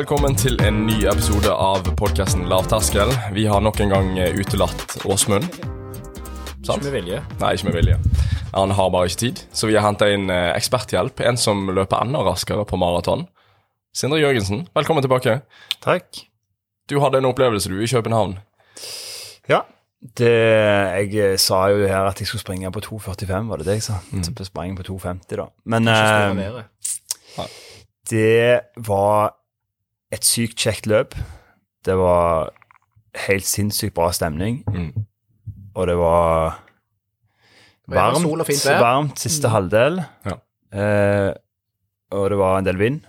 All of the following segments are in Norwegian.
velkommen til en ny episode av podkasten Lavterskel. Vi har nok en gang eh, utelatt Åsmund. Sant? Ikke med vilje. Nei, ikke med vilje. Han har bare ikke tid, så vi har henta inn eh, eksperthjelp. En som løper enda raskere på maraton. Sindre Jørgensen, velkommen tilbake. Takk. Du hadde en opplevelse du i København. Ja. Det, jeg eh, sa jo her at jeg skulle springe på 2,45, var det det jeg sa? Så jeg på 2,50, da. Men eh, av været. det var et sykt kjekt løp. Det var helt sinnssykt bra stemning, Mm. og det var Det var varmt, varmt siste halvdel. Ja. Eh, og det var en del vind.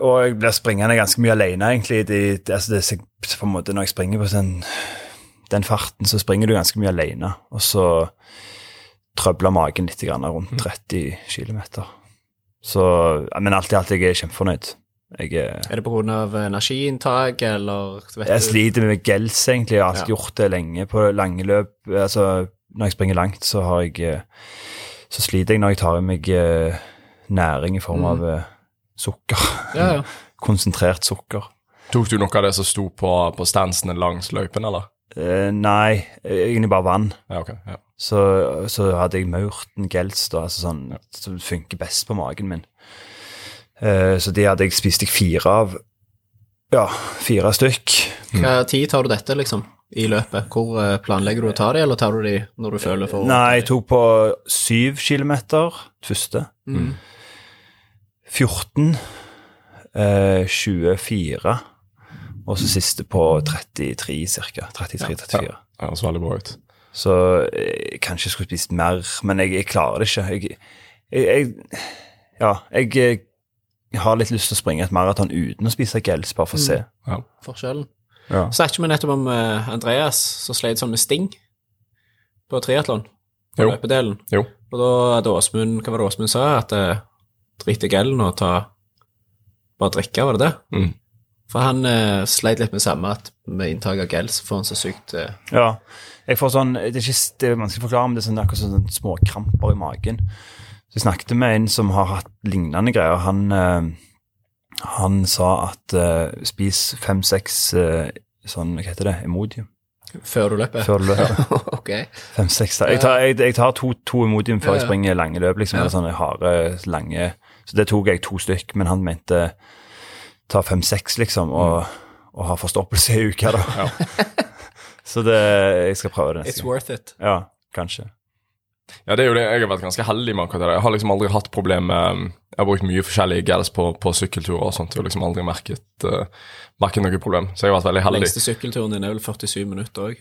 Og jeg ble springende ganske mye alene, egentlig. De, de, altså det, på en måte, når jeg springer på den, den farten, så springer du ganske mye alene. Og så trøbler magen litt grann rundt 30 km. Så, men alt i alt, jeg er kjempefornøyd. Jeg, er- Er det pga. energiinntak, eller vet jeg du- sliter med gels, egentlig. Jeg har alltid Ja. gjort det lenge på lange løp. Altså, når jeg springer langt, så har jeg eh, Så sliter jeg når jeg tar i meg eh, næring i form Mm. av eh, sukker. Ja, ja. Konsentrert sukker. Tok du noe av det som sto på, på stansene langs løypen, eller? Eh, nei, egentlig bare vann. Ja, ok. Ja. Så, så hadde jeg Maurten Gels, da, altså sånn, som funker best på magen min. Uh, så de hadde jeg spist jeg fire av. Ja, fire stykk. Hva tid tar du dette, liksom, i løpet? Hvor eh, planlegger du å ta de, eller tar du de når du føler for Nei, jeg tok på syv kilometer første. Mm. 14, eh, 24, og så siste på 33 cirka. 33-34. Det høres veldig bra ut. Så jeg, kanskje jeg skulle spist mer, men jeg, jeg klarer det ikke. Jeg, jeg, jeg Ja, jeg, eh, har litt lyst til å springe et maraton uten å spise gels, bare for å se. Ja. forskjellen? Ja. Snakket vi nettopp om uh, Andreas, som sleit sånn med sting på triatlon, på løpedelen. Jo. Og da hadde Åsmund, hva var det Åsmund sa, at uh, drit i gelen og ta bare drikke, var det det? Mm. For han eh, sleit litt med samme, at med inntak av gels får han så sykt eh, Ja. Jeg får sånn, det er, ikke, det er vanskelig å forklare, men det er sånn, akkurat sånn små kramper i magen. Så jeg snakket med en som har hatt lignende greier. Han, eh, han sa at eh, spis fem-seks eh, sånn, hva heter det, Imodium, før du løper. før du løper. ok. Fem-seks. Jeg jeg, jeg tar to, to Imodium før Ja, jeg springer lange løp, liksom, Ja. sånne harde, lange. Så det tok jeg to stykk, men han mente ta fem-seks, liksom, og, og ha forstoppelse i uka, da. Ja. Så det, jeg skal prøve det neste It's gang. worth it. Ja, kanskje. Ja, det er jo det. Jeg har vært ganske heldig med akkurat det. Jeg har liksom aldri hatt problem med Jeg har brukt mye forskjellige gels på, på sykkelturer og sånt, og liksom aldri merket, uh, merket noe problem. Så jeg har vært veldig heldig. Lengste sykkelturen din er vel 47 minutter òg.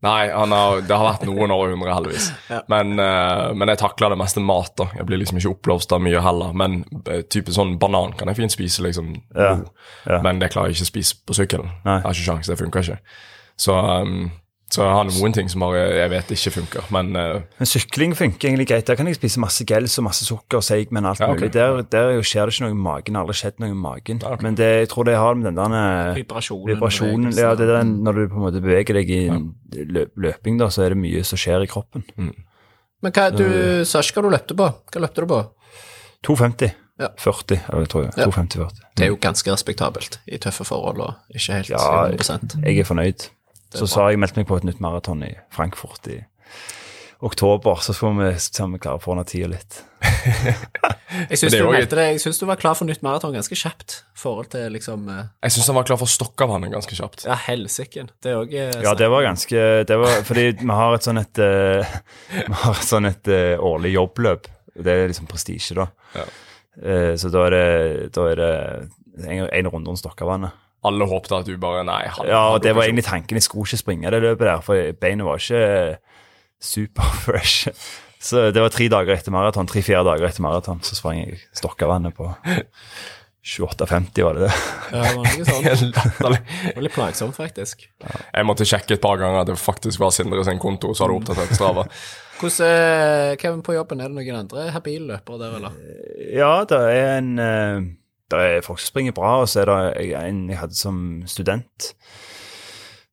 Nei, han har, det har vært noen over 100, heldigvis. Ja. Men, uh, men jeg takler det meste mat. da. Jeg blir liksom ikke oppblåst av mye heller. Men uh, type sånn banan kan jeg fint spise, liksom. Ja, ja. Men det klarer jeg ikke å spise på sykkelen. Nei. Jeg har ikke sjans, det funker ikke. Så, um, så jeg har noen ting som jeg vet ikke funker. Men uh... Men sykling funker egentlig greit. Der kan jeg spise masse gels og masse sukker og seig, men alt Ja, okay. mulig. Der, der skjer det ikke noe i magen. Det har aldri skjedd noe i magen. Ja, okay. Men det, jeg tror det har med den der eh, Vibrasjonen. vibrasjonen ja, det der, Når du på en måte beveger deg i løp, løping, da, så er det mye som skjer i kroppen. Men hva, du sa ikke hva du løpte på. Hva løpte du på? 250. Ja. 40, eller tror jeg. Ja. 250-40. Det er jo ganske respektabelt i tøffe forhold og ikke helt Ja, 100 Jeg er fornøyd. Så sa jeg meldte meg på et nytt maraton i Frankfurt i oktober, så skal vi se om vi klarer å få ned tida litt. Jeg syns du, synes du var klar for nytt maraton ganske kjapt. forhold til liksom eh, jeg syns han var klar for å stokke av han ganske kjapt. Ja, helsiken. Det òg Ja, det var ganske det var, Fordi vi har et sånn et uh, Vi har et sånn et uh, årlig jobbløp. Det er liksom prestisje, da. Ja. Uh, så da er det, da er det en, en runde om Stokkavannet. Alle håpte at du bare Nei. han- Ja, han og det var egentlig tanken. Jeg skulle ikke springe det løpet der, for beinet var ikke super fresh. Så det var tre dager etter maraton, tre-fire dager etter maraton, så sprang jeg Stokkavannet på 28,50, var det det? Ja, det var noe sånn. Det var litt plagsomt, faktisk. Jeg måtte sjekke et par ganger at det faktisk var Sindre sin konto, så hadde Mm. oppdatert Strava. Hvordan, eh, Hvem på jobben, er det noen andre habile løpere der, eller? Ja, det er en eh, Det er folk som springer bra, og så er det en jeg hadde som student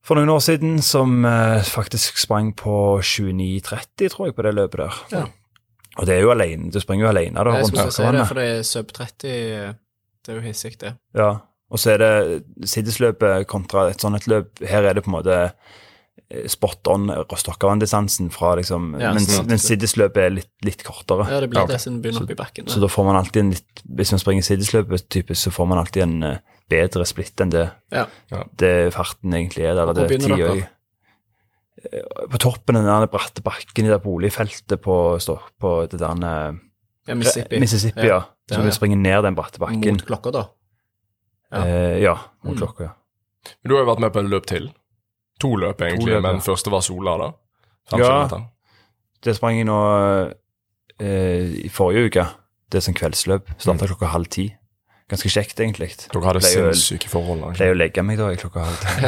for noen år siden som eh, faktisk sprang på 29,30, tror jeg, på det løpet der. Ja. Og det er jo alene, du springer jo alene da, Jeg rundt skulle si det, for det er sub 30 Det er jo hissig, det. Ja. Og så er det sidesløpet kontra et sånt et løp. Her er det på en måte eh, spot on Rostokkavann-distansen fra liksom Ja, Mens, mens siddesløpet er litt, litt kortere. Ja, det blir Ja, det siden begynner opp i bakken. Så da får man alltid en litt Hvis man springer siddesløpet, typisk, så får man alltid en uh, bedre splitt enn det, Ja. det farten egentlig er. Eller Og hvor det begynner dere? Eh, På toppen av den der bratte bakken i det boligfeltet på, stå- på det der uh, ja, Mississippi. Mississippi, ja. ja. Så ja. vi springer ned den bratte bakken. Mot klokka, da. ja. Eh, ja, mot Mm. klokka. ja. Men Du har jo vært med på et løp til. To løp, egentlig, løp, ja. men første var Sola, da. Ja. kilometer. Det sprang jeg nå eh, i forrige uke. Det er sånn kveldsløp. Starta Mm. klokka halv ti. Ganske kjekt, egentlig. Dere hadde sinnssyke forhold. Jeg Pleier å legge meg da i klokka halv ti.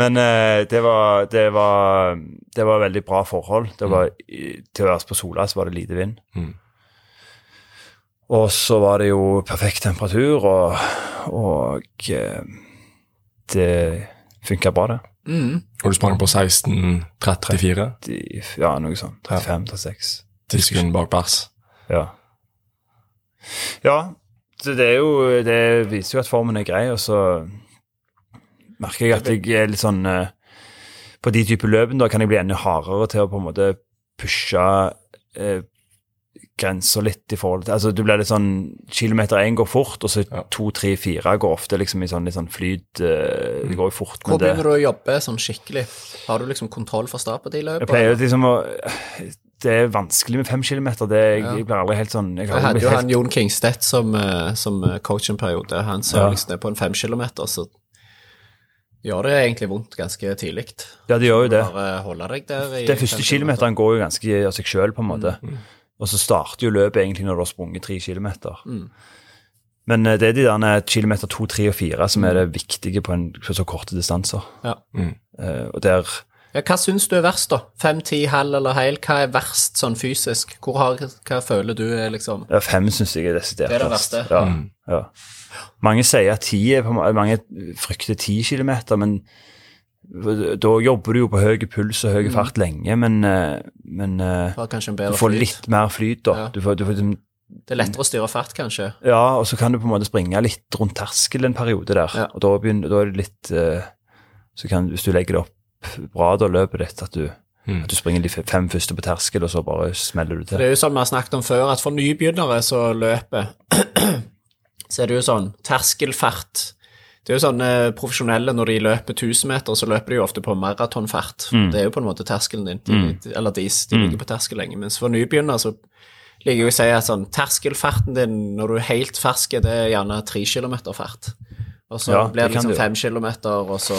Men eh, det, var, det, var, det var veldig bra forhold. Det var, mm. Til å være på Sola så var det lite vind. Mm. Og så var det jo perfekt temperatur, og, og eh, det funka bra, det. Mm. Og du sprang på 16.34. De, ja, noe sånt. 35-36. Tisken bak pers. Ja. Ja, så det er jo Det viser jo at formen er grei, og så merker jeg at jeg er litt sånn eh, På de typer løpene da kan jeg bli enda hardere til å på en måte pushe grenser litt i forhold til Altså du blir litt sånn Kilometer én går fort, og så Ja. to, tre, fire går ofte liksom i sånn litt sånn flyt uh, Det går jo fort, Hvor det. Hvor begynner du å jobbe sånn skikkelig? Har du liksom kontroll for start på de løpene? Jeg pleier liksom å Det er vanskelig med fem kilometer. Det, jeg, Ja. jeg blir aldri helt sånn Jeg Jeg har hadde jo helt han Jon Kingstedt som, eh, som eh, coach en periode. Han sa Ja. liksom det på en fem kilometer, så gjør det egentlig vondt ganske tidlig. Ja, det gjør jo det. Bare holde deg der i Den første kilometeren går jo ganske av seg sjøl, på en måte. Mm. Og så starter jo løpet egentlig når du har sprunget tre kilometer. Mm. Men eh, det er de der kilometer to, tre og fire som er det viktige på, en, på så korte distanser. Ja. Mm. Eh, og der Ja, hva syns du er verst, da? Fem, ti, halv eller hel? Hva er verst sånn fysisk? Hvor har, hva føler du er liksom ja, Fem syns jeg er desidert Det er det verst. verste. Ja, Mm. ja. Mange sier at ti er Mange frykter ti kilometer, men da jobber du jo på høy puls og høy Mm. fart lenge, men, eh, men eh, du får litt mer flyt, da. Ja. Du får, du får liksom Det er lettere å styre fart, kanskje? Ja, og så kan du på en måte springe litt rundt terskel en periode der. Ja. Og da, begynner, da er det litt eh, Så kan, hvis du legger det opp bra, da løpet ditt, at du, Mm. at du springer de fem første på terskel, og så bare smeller du til. Det er jo sånn vi har snakket om før, at for nybegynnere så løper Så er det jo sånn terskelfart Det er jo sånn eh, profesjonelle når de løper 1000 meter, så løper de jo ofte på maratonfart. Det er jo på en måte terskelen din. De, de, eller deres. De ligger på terskel lenge. Mens for nybegynner så liker jeg å si at sånn terskelfarten din når du er helt fersk, det er gjerne tre km fart. Og så Ja, blir det liksom det jo. fem kilometer, og så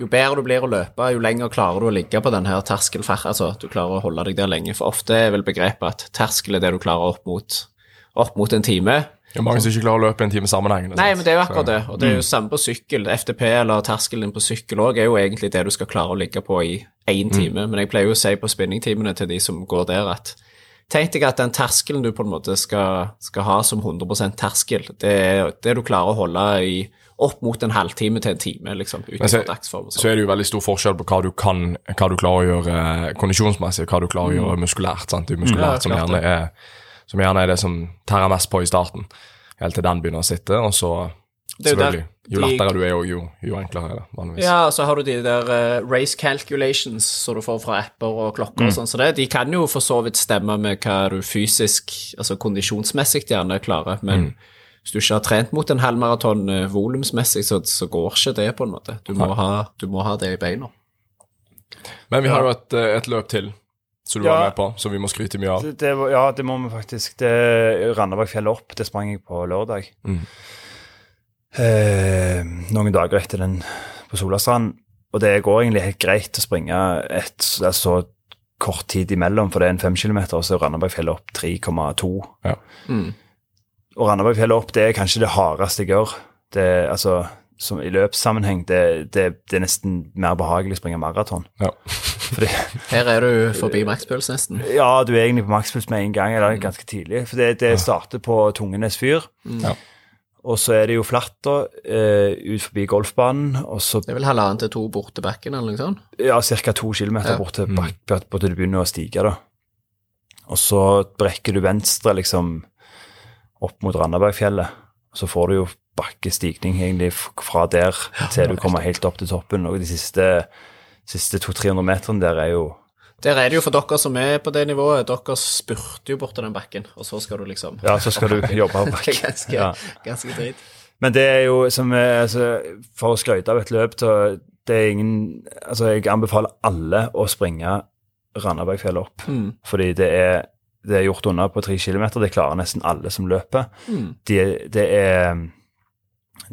jo bedre du blir å løpe, jo lenger klarer du å ligge på den her terskelfart. Altså, du klarer å holde deg der lenge. For ofte er vel begrepet at terskel er det du klarer opp mot, opp mot en time. Det er mange som ikke klarer å løpe en time sammenhengende. Nei, men det er jo akkurat det. Og det er jo samme på sykkel. FTP eller terskelen din på sykkel òg er jo egentlig det du skal klare å ligge på i én time. Men jeg pleier jo å si på spinningtimene til de som går der, at tenk deg at den terskelen du på en måte skal, skal ha som 100% terskel, det er det du klarer å holde i opp mot en halvtime til en time, liksom, så, dagsform. og så sånn. er det jo veldig stor forskjell på hva du kan, hva du klarer å gjøre kondisjonsmessig, hva du klarer å gjøre muskulært. sant? Det er muskulært Mm. Ja, som, gjerne er, som gjerne er det som tærer mest på i starten, helt til den begynner å sitte, og så selvfølgelig, jo lettere du er, jo, jo, jo enklere er det, vanligvis. Ja, og så har du de der uh, race calculations som du får fra apper og klokker og sånn, så det, de kan jo for så vidt stemme med hva du fysisk, altså kondisjonsmessig gjerne klarer, men hvis du ikke har trent mot en halvmaraton uh, volumsmessig, så, så går ikke det på en måte. Du må, ha, du må ha det i beina. Men vi har jo et, eh, et løp til som du Ja. var med på, som vi må skryte mye av. Det, ja, det må vi faktisk. Det Randabergfjellet opp, det sprang jeg på lørdag. Mm. Eh, noen dager etter den på Solastrand. Og det går egentlig helt greit å springe et så kort tid imellom, for det er en fem kilometer, og så er Randabergfjellet opp 3,2. Ja. Mm. Og Randabergfjellet opp, det er kanskje det hardeste jeg gjør. Det, altså, som I løpssammenheng, det, det, det er nesten mer behagelig å springe maraton. Ja. Fordi Her er du forbi makspuls nesten. Ja, du er egentlig på makspuls med en gang, eller ganske tidlig. For det, det starter på Tungenes fyr, Ja. og så er det jo flatt da, eh, ut forbi golfbanen, og så Det er vel halvannen til to bort til bakken, eller noe sånt? ja, ca. to kilometer Ja. bort til, bakken, bort til du begynner å stige. da. Og så brekker du venstre, liksom, opp mot Randabergfjellet. Så får du jo bakkestigning egentlig fra der til du kommer helt opp til toppen. Og de siste, siste 200-300 meterne der er jo Der er det jo for dere som er på det nivået. Dere spurter jo bort til den bakken, og så skal du liksom Ja, så skal du jobbe opp bakken. ganske, Ja. ganske drit. Men det er jo som er, altså, For å skryte av et løp, så det er ingen Altså, jeg anbefaler alle å springe Randabergfjellet opp. Mm. Fordi det er, det er gjort unna på tre kilometer. Det klarer nesten alle som løper. Mm. De, det er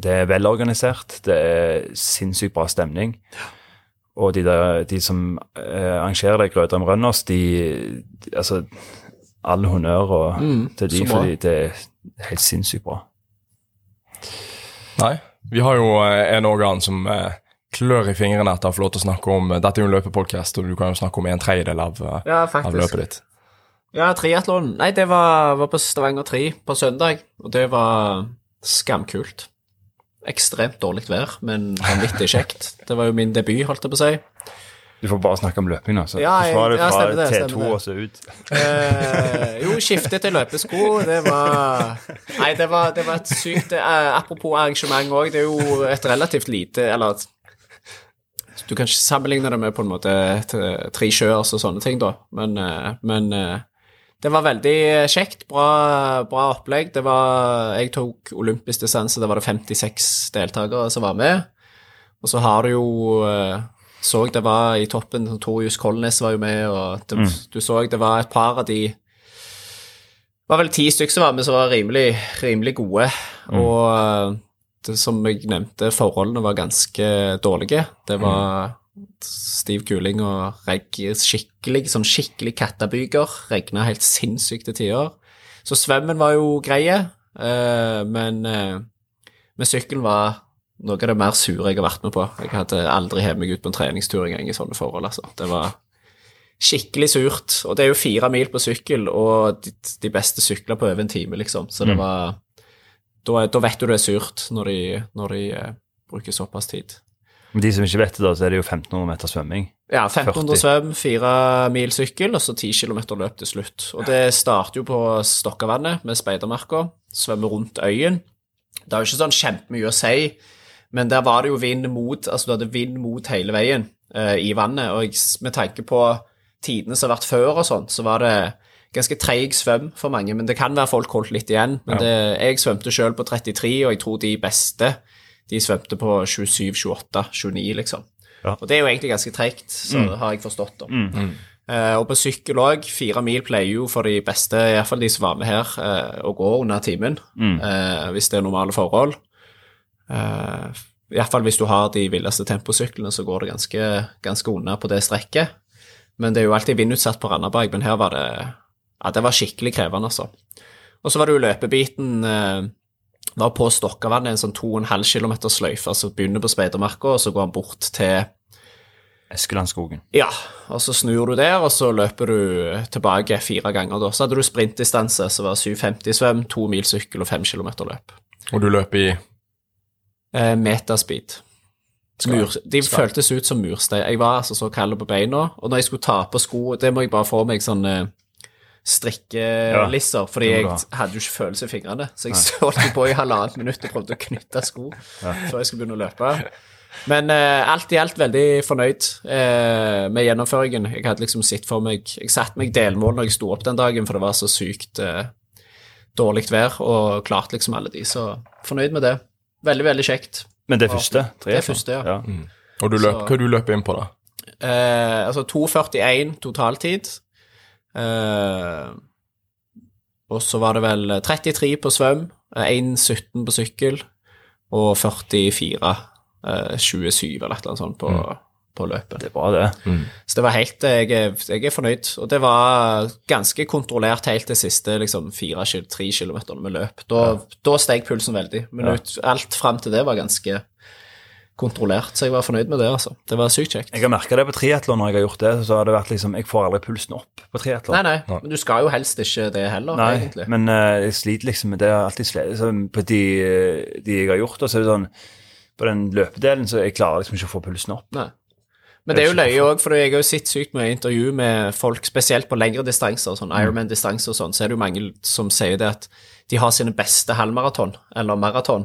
det er velorganisert. Det er sinnssykt bra stemning. Og de, der, de som eh, arrangerer det, Grødam Rønners, de, de Altså, all honnør og, Mm, til de, fordi det er helt sinnssykt bra. Nei. Vi har jo eh, en organ som eh, klør i fingrene etter å få lov til å snakke om Dette er jo en løpepodkast, og du kan jo snakke om en tredjedel av, Ja, av løpet ditt. Ja, triatlon. Nei, det var, var på Stavanger 3 på søndag, og det var skamkult. Ekstremt dårlig vær, men vanvittig kjekt. Det var jo min debut, holdt jeg på å si. Du får bare snakke om løping altså. Ja, jeg- det ja, fra det, T2 stemmer det. og så ut. Eh, jo, skifte til løpesko, det var Nei, det var, det var et sykt eh, Apropos arrangement òg, det er jo et relativt lite Eller Du kan ikke sammenligne det med på en måte tre sjøer og sånne ting, da, men, eh, men eh, det var veldig kjekt. Bra, bra opplegg. Det var Jeg tok olympisk distanse, det var det 56 deltakere som var med. Og så har du jo eh, Så det var i toppen, Torjus Kolnes var jo med, og det, du så det var et par av de Det var vel ti stykker som var med, som var rimelig, rimelig gode. Og eh, det, som jeg nevnte, forholdene var ganske dårlige. Det var stiv kuling og regg, skikkelig, sånn skikkelig kattebyger. Regna helt sinnssykt til tider. Så svømmen var jo greie, eh, men, eh, men sykkelen var noe av det mer sure jeg har vært med på. Jeg hadde aldri hevet meg ut på en treningstur engang i sånne forhold, altså. Det var skikkelig surt. Og det er jo fire mil på sykkel, og de, de beste sykler på over en time, liksom. Så det var Da, da vet du det er surt når de, når de eh, bruker såpass tid. Men de som ikke vet det, da, så er det jo 1500 meter svømming. Ja, 1500 40. svøm, fire mil sykkel, og så 10 km løp til slutt. Og det starter jo på Stokkavannet med speidermerka, svømmer rundt øyen. Det er jo ikke sånn kjempemye å si, men der var det jo vind mot, altså du hadde vind mot hele veien eh, i vannet, og med tanke på tidene som har vært før og sånn, så var det ganske treig svøm for mange, men det kan være folk holdt litt igjen. Men det, jeg svømte sjøl på 33, og jeg tror de beste de svømte på 27, 28, 29, liksom. Ja. Og det er jo egentlig ganske treigt, så har jeg forstått. da. Eh, og på sykkel òg, fire mil pleier jo for de beste, iallfall de som var med her, eh, å gå under timen, eh, hvis det er normale forhold. Uh, Iallfall hvis du har de villeste temposyklene, så går det ganske, ganske unna på det strekket. Men det er jo alltid vindutsatt på Randaberg, men her var det Ja, det var skikkelig krevende, altså. Og så var det jo løpebiten eh, var på Stokkavannet, en sånn 2,5 km sløyfe, altså begynner på speidermarka, og så går han bort til Eskelandskogen. ja, og så snur du der, og så løper du tilbake fire ganger. da. Så hadde du sprintdistanse, som var 750 svøm, to mil sykkel og fem kilometer løp. Og du løper i Eh, metaspeed. Mur, de føltes ut som murstein. Jeg var altså så kald på beina, og når jeg skulle ta på sko Det må jeg bare få meg sånne strikkelisser, fordi det jeg hadde jo ikke følelse i fingrene. Så jeg holdt jo på i halvannet minutt og prøvde å knytte sko før jeg skulle begynne å løpe. Men eh, alt i alt veldig fornøyd eh, med gjennomføringen. Jeg hadde liksom sett for meg Jeg satte meg delmål når jeg sto opp den dagen, for det var så sykt eh, dårlig vær, og klarte liksom alle de, så fornøyd med det. Veldig, veldig kjekt. Men det er første? Det er første, ja. Og du løp, Så- hva du løper inn på, da? Eh, altså 2,41 totaltid. Eh, og så var det vel 33 på svøm, eh, 1,17 på sykkel og 44, eh, 27 eller et eller annet sånt på, på løpet. Det var det. Mm. Så det var helt jeg jeg er fornøyd. Og det var ganske kontrollert helt til siste liksom, 4-3 kilometer med løp. Da, da steg pulsen veldig. Men ja. alt fram til det var ganske kontrollert, så jeg var fornøyd med det. altså. Det var sykt kjekt. Jeg har merka det på triatlon når jeg har gjort det. så har det vært liksom, Jeg får aldri pulsen opp på triatlon. Nei, nei, men du skal jo helst ikke det heller, Nei, egentlig. men uh, jeg sliter liksom med det. Alltid slitt så på de, de jeg har gjort. Og så er det sånn På den løpedelen så jeg klarer liksom ikke å få pulsen opp. Nei. Men det er jo løye òg, for jeg har jo sett sykt mye intervju med folk, spesielt på lengre distanser, sånn Ironman-distanser og sånn, så er det jo mange som sier det at de har sine beste halvmaraton, eller maraton,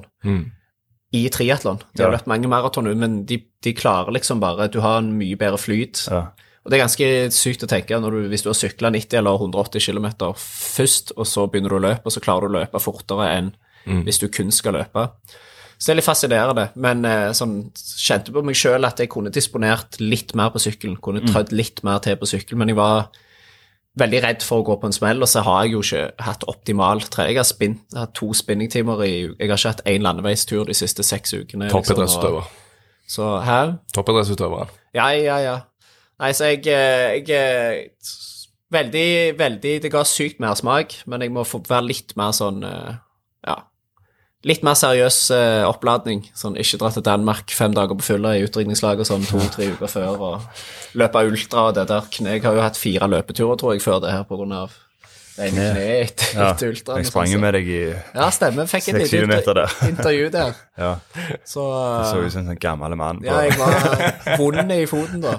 i triatlon. De har løpt mange maraton, men de, de klarer liksom bare Du har en mye bedre flyt. Ja. Og det er ganske sykt å tenke når du, hvis du har sykla 90 eller 180 km først, og så begynner du å løpe, og så klarer du å løpe fortere enn hvis du kun skal løpe. Så det er litt fascinerende, men eh, sånn, kjente på meg sjøl at jeg kunne disponert litt mer på sykkelen, kunne trødd litt mer til på sykkelen, men jeg var veldig redd for å gå på en smell, og så har jeg jo ikke hatt optimal trening. Jeg har, spinn, jeg har to spinningtimer i Jeg har ikke hatt én landeveistur de siste seks ukene. liksom, og- Så her Toppidrettsutøveren. ja, ja, ja. Nei, så jeg, eh, jeg eh, Veldig, veldig Det ga sykt mer smak, men jeg må få være litt mer sånn Ja. Litt mer seriøs eh, oppladning. Sånn ikke dra til Danmark fem dager på fylla i utdrikningslag og sånn to-tre uker før og løpe ultra og det der. Jeg har jo hatt fire løpeturer, tror jeg, før det her av det ene kneet etter, Ja, ultraen. jeg sprang jo med deg i Ja, stemmer. Fikk et lite der. intervju der. Ja, Så, så ut som en sånn gammel mann. ja, jeg var vond i foten da.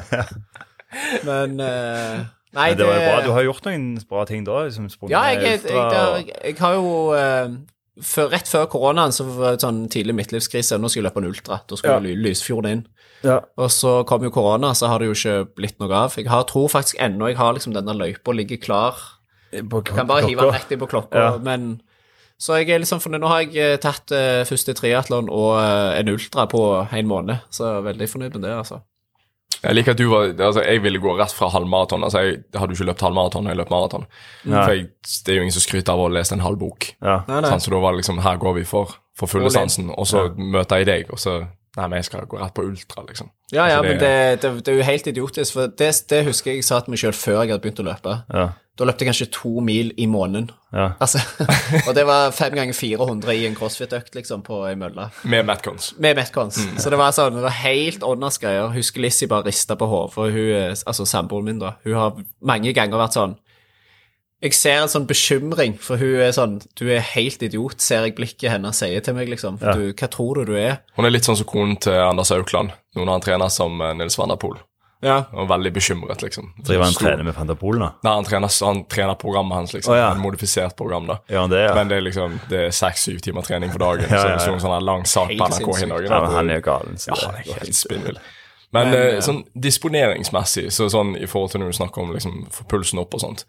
Men uh, Nei, Men det var jo bra. Du har gjort noen bra ting da. Liksom Ja, jeg, jeg, ultra jeg, jeg, har jo eh, før, Rett før koronaen så var det sånn tidlig midtlivskrise. Nå skulle jeg løpe en ultra. Da skulle Ja. jeg ly- inn. ja. Og så kom jo korona, så har det jo ikke blitt noe av. Jeg har, tror faktisk ennå jeg har liksom denne løypa ligger klar. På klok- Kan bare hive den rett inn på klokka. Ja. Men så jeg er liksom fornøyd. Nå har jeg eh, tatt uh, første triatlon og uh, en ultra på en måned, så jeg er veldig fornøyd med det, altså. Jeg liker at du var Altså, jeg ville gå rett fra halvmaraton. Altså, jeg hadde jo ikke løpt halvmaraton jeg løp maraton. For jeg, det er jo ingen som skryter av å ha lest en halv bok. Ja. Nei, nei. Sant? Så da var det liksom Her går vi for, for fulle sansen, og så møter jeg deg, og så Nei, men jeg skal gå rett på ultra, liksom. Ja, ja, Altså, men det, det, det er jo helt idiotisk, for det, det husker jeg jeg sa til meg sjøl før jeg hadde begynt å løpe. Ja. Da løpte jeg kanskje to mil i måneden. Ja. Altså, og det var fem ganger 400 i en crossfit-økt, liksom, på ei mølle. Med Metcons. Med Metcons. Mm. Så det var sånn, det var helt åndas greier. Husker Lizzie bare rista på hodet, for hun, er- altså samboeren min, da, hun har mange ganger vært sånn Jeg ser en sånn bekymring, for hun er sånn Du er helt idiot, ser jeg blikket hennes sier til meg, liksom. For Ja. du, hva tror du du er? Hun er litt sånn som konen til Anders Aukland. Noen av han trener som eh, Nils Van der Poel. Ja. Og veldig bekymret, liksom. Driver han trener med Pantapol da? Nei, han trener, han trener programmet hans, liksom. Oh, ja. En modifisert program, da. Ja, det, ja? Men det er liksom Det er seks-syv timer trening for dagen. Ja, Så ja, det ja. er sånn en lang sak på NRK i hin ja men han er jo galen. Så Ja, det- han er helt spinnvill. Men, Men, eh, eh, sånn disponeringsmessig, så sånn i forhold til når du snakker om liksom få pulsen opp og sånt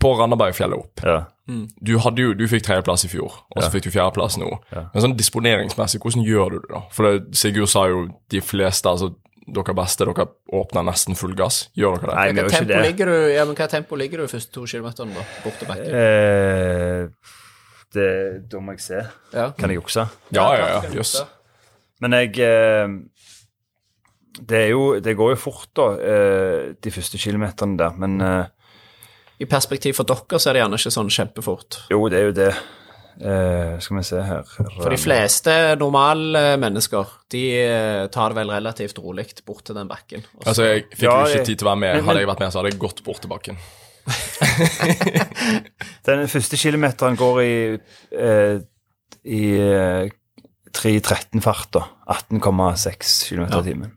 På Randabergfjellet opp Ja. Du, hadde jo, du fikk tredjeplass i fjor, og så Ja. fikk du fjerdeplass nå. Ja. Men sånn disponeringsmessig, hvordan gjør du det da? For det, Sigurd sa jo de fleste, altså dere beste, dere åpner nesten full gass. Gjør dere det? Nei, vi Hva gjør tempo ikke det. ligger du ja, men hva tempo ligger du første to kilometerne, da? Bort til bakken? Eh, det, da må jeg se. Ja. Kan jeg jukse? Ja, ja, ja. Jøss. Yes. Men jeg eh, Det er jo Det går jo fort, da, eh, de første kilometerne der. Men eh, I perspektiv for dere så er det gjerne ikke sånn kjempefort. jo, det er jo det. Eh, skal vi se her For de fleste normale mennesker, de eh, tar det vel relativt rolig bort til den bakken. Også. Altså, jeg fikk Ja, jo ikke tid til å være med. Hadde jeg vært med, så hadde jeg gått bort til bakken. Den første kilometeren går i, eh, i eh, 3.13-fart, da. 18,6 km i timen.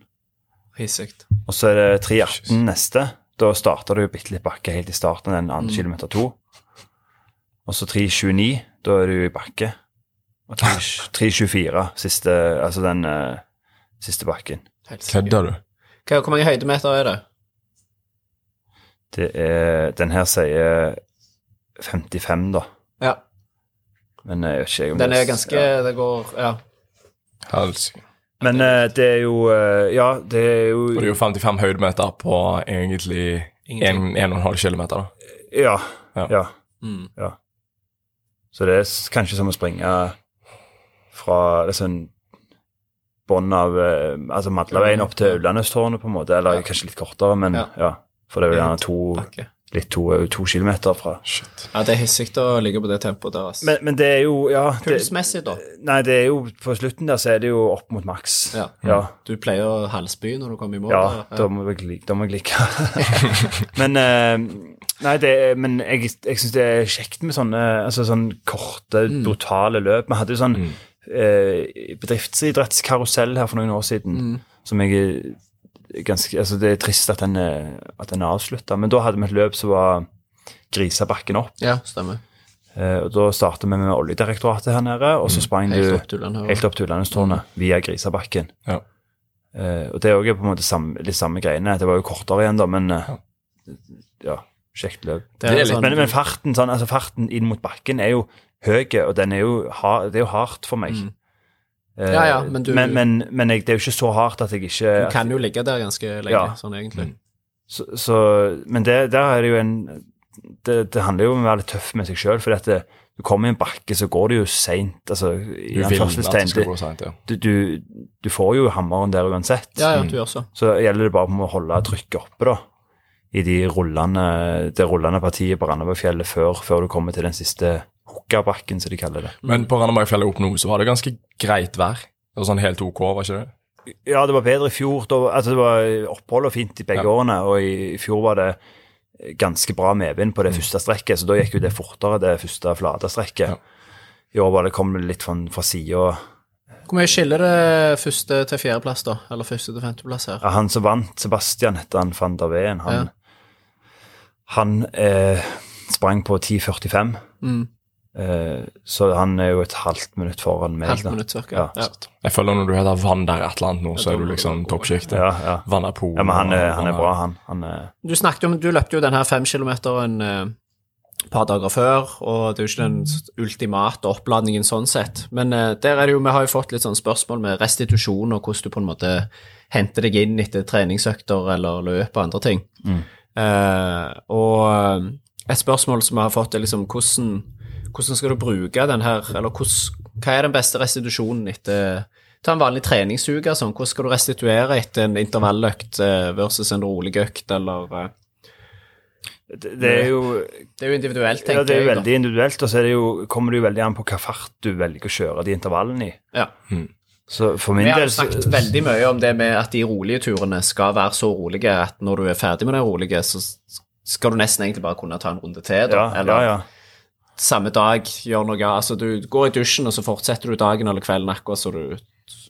Hissig. Og så er det 3.18 neste. Da starter du bitte litt bakke helt i starten, den andre kilometer to. Og så 3.29, da er du i bakke. 3.24, siste, altså den uh, siste bakken. Kødder du? Hva- Hvor mange høydemeter er det? Det er Den her sier 55, da. Ja, Men jeg vet ikke om den er ganske Det går Ja. Helsing. Men uh, det er jo uh, Ja, det er jo Og det er jo 55 høydemeter på egentlig 1,5 km, da. Ja. Ja. Ja. Mm. ja. Så det er kanskje som å springe fra er sånn bånn av eh, Altså Madlaveien opp til Ullandøstårnet, på en måte. Eller Ja. kanskje litt kortere, men Ja. ja. For det er jo gjerne to, litt to, to kilometer fra. Shit. Ja, det er hissig å ligge på det tempoet der. Altså. Men, men det er jo Ja. Pulsmessig, da? nei, det er jo På slutten der så er det jo opp mot maks. Ja. Ja. Du pleier å halsby når du kommer i mål? Ja, da? må jeg. Da må jeg like. men eh, Nei, det men jeg, jeg syns det er kjekt med sånne altså sånn korte, Mm. brutale løp. Vi hadde jo sånn eh, bedriftsidrettskarusell her for noen år siden, Mm. som jeg ganske Altså, det er trist at den, er- at den er avslutta. Men da hadde vi et løp som var Grisabakken opp. Ja, stemmer. Eh, og Da startet vi med Oljedirektoratet her nede, og så sprang Mm. Helt du helt opp til Ullandestårnet via Grisabakken. Ja. Eh, og det er også på en måte samme, de samme greiene. Det var jo kortere igjen, da, men eh, ja, kjekt løp. Det er Det er litt- sånn, Men, men farten, sånn, altså farten inn mot bakken er jo høy, og den er jo hard, det er jo hardt for meg. Mm. Eh, Ja, ja, men du- men, men, men jeg, det er jo ikke så hardt at jeg ikke du kan jo ligge der ganske lenge, Ja. sånn egentlig. Så, så, men det, der er det jo en Det, det handler jo om å være litt tøff med seg sjøl, for at det, du kommer i en bakke, så går det jo seint. Altså, Du vil at det skal gå sent, ja. Du, du, du får jo hammeren der uansett. Ja, ja, du gjør så. Så gjelder det bare om å holde trykket oppe, da. I de rullende, det rullende partiet på Randabergfjellet før, før du kommer til den siste hukkabakken, som de kaller det. Men på Randabergfjellet opp nå så var det ganske greit vær. Det var sånn helt OK, var ikke det? Ja, det var bedre i fjor. Da, altså det var opphold og fint i begge Ja. årene, og i, i fjor var det ganske bra medvind på det første strekket, så da gikk jo det fortere, det første flate strekket. Ja. I år var det kom litt fra, fra sida. Hvor mye skiller det første til fjerdeplass, da? Eller første til femteplass her? Ja, han som vant, Sebastian heter han van der Ween, han, Ja. Han eh, sprang på 10,45. Mm. Eh, så han er jo et halvt minutt foran meg. Halvt minutt cirka. Ja. Ja. Jeg føler når du heter Vann der et eller annet nå, så er du liksom toppsjiktet. Ja, ja. Ja, men han er, han er bra, han. han er, Du snakket om, du løpte jo den her femkilometeren eh, et par dager før, og det er jo ikke den ultimate oppladningen sånn sett. Men eh, der er det jo, vi har jo fått litt sånn spørsmål med restitusjon og hvordan du på en måte henter deg inn etter treningsøkter eller løp og andre ting. Eh, og eh, et spørsmål som vi har fått er liksom hvordan, hvordan skal du bruke den her, eller hvordan, hva er den beste restitusjonen etter Ta en vanlig treningsuke, sånn. hvordan skal du restituere etter en intervalløkt eh, versus en rolig økt, eller eh, det, det er jo Det er jo individuelt, tenker ja, det er jo jeg. da. veldig individuelt, og så er det jo, kommer det jo veldig an på hva fart du velger å kjøre de intervallene i. Ja. Min Vi har snakket så- veldig mye om det med at de rolige turene skal være så rolige at når du er ferdig med de rolige, så skal du nesten egentlig bare kunne ta en runde til, da. ja, eller ja, ja. samme dag gjøre noe Altså, du går i dusjen, og så fortsetter du dagen eller kvelden akkurat som du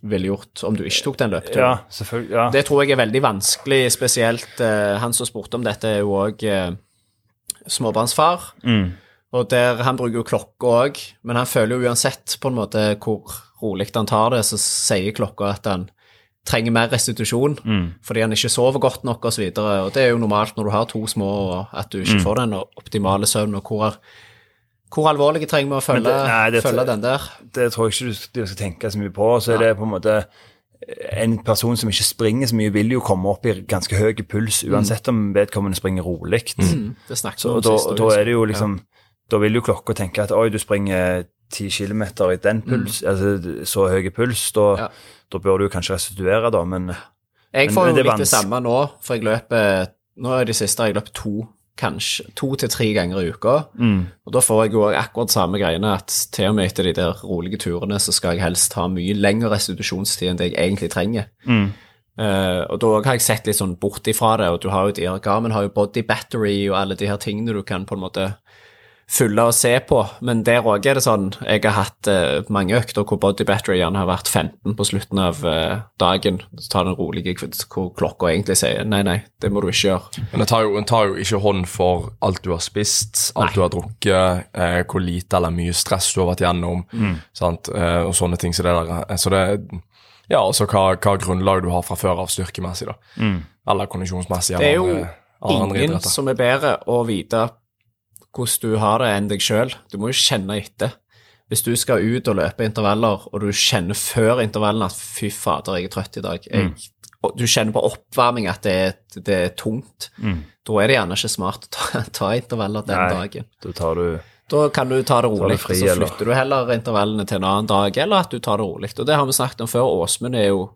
ville gjort om du ikke tok den løpeturen. ja, selvfølgelig. Ja. Det tror jeg er veldig vanskelig, spesielt uh, han som spurte om dette, er jo òg uh, småbarnsfar. Mm. Og der, Han bruker jo klokke òg, men han føler jo uansett på en måte hvor rolig han tar det, så sier klokka at han trenger mer restitusjon Mm. fordi han ikke sover godt nok osv. Det er jo normalt når du har to små, at du Mm. ikke får den optimale søvnen. og hvor, hvor alvorlig trenger vi å følge, det- nei, det- følge den der? Det tror jeg ikke du, skal tenke så mye på. Så er det på en måte en person som ikke springer så mye, vil jo komme opp i ganske høy puls, uansett om vedkommende springer rolig. Mm, det snakket vi om sist. da da, er det jo liksom Da vil jo klokka tenke at oi, du springer ti kilometer i den puls, altså så høy puls, da, Ja. da bør du kanskje restituere, da, men Jeg får men jo litt det samme nå, for jeg løper Nå er det siste jeg løper to, kanskje to til tre ganger i uka. Og da får jeg jo akkurat samme greiene, at til og med etter de der rolige turene, så skal jeg helst ha mye lengre restitusjonstid enn det jeg egentlig trenger. Eh, og da har jeg sett litt sånn bort ifra det, og du har jo de her Garmin har jo body battery og alle de her tingene du kan på en måte fylle å se på, men der òg er det sånn Jeg har hatt eh, mange økter hvor body battery gjerne har vært 15 på slutten av eh, dagen. Så tar den rolige hvor klokka egentlig sier nei, nei, det må du ikke gjøre. Men en tar tar jo ikke hånd for alt du har spist, alt du har drukket, eh, hvor lite eller mye stress du har vært gjennom, sant? Eh, og sånne ting. Så det, der, eh, så det Ja, altså hva, hva grunnlag du har fra før av styrkemessig, da. Eller kondisjonsmessig. Det er jo ingen idretter. som er bedre å vite hvordan du har det enn deg sjøl. Du må jo kjenne etter. Hvis du skal ut og løpe intervaller, og du kjenner før intervallene at 'fy fader, jeg er trøtt i dag', jeg, og du kjenner på oppvarming at det er, det er tungt, da er det gjerne ikke smart å ta, ta intervaller den Nei. dagen. da tar du Da kan du ta det rolig, fri, og så eller? flytter du heller intervallene til en annen dag, eller at du tar det rolig. Og det har vi snakket om før. Åsmund er jo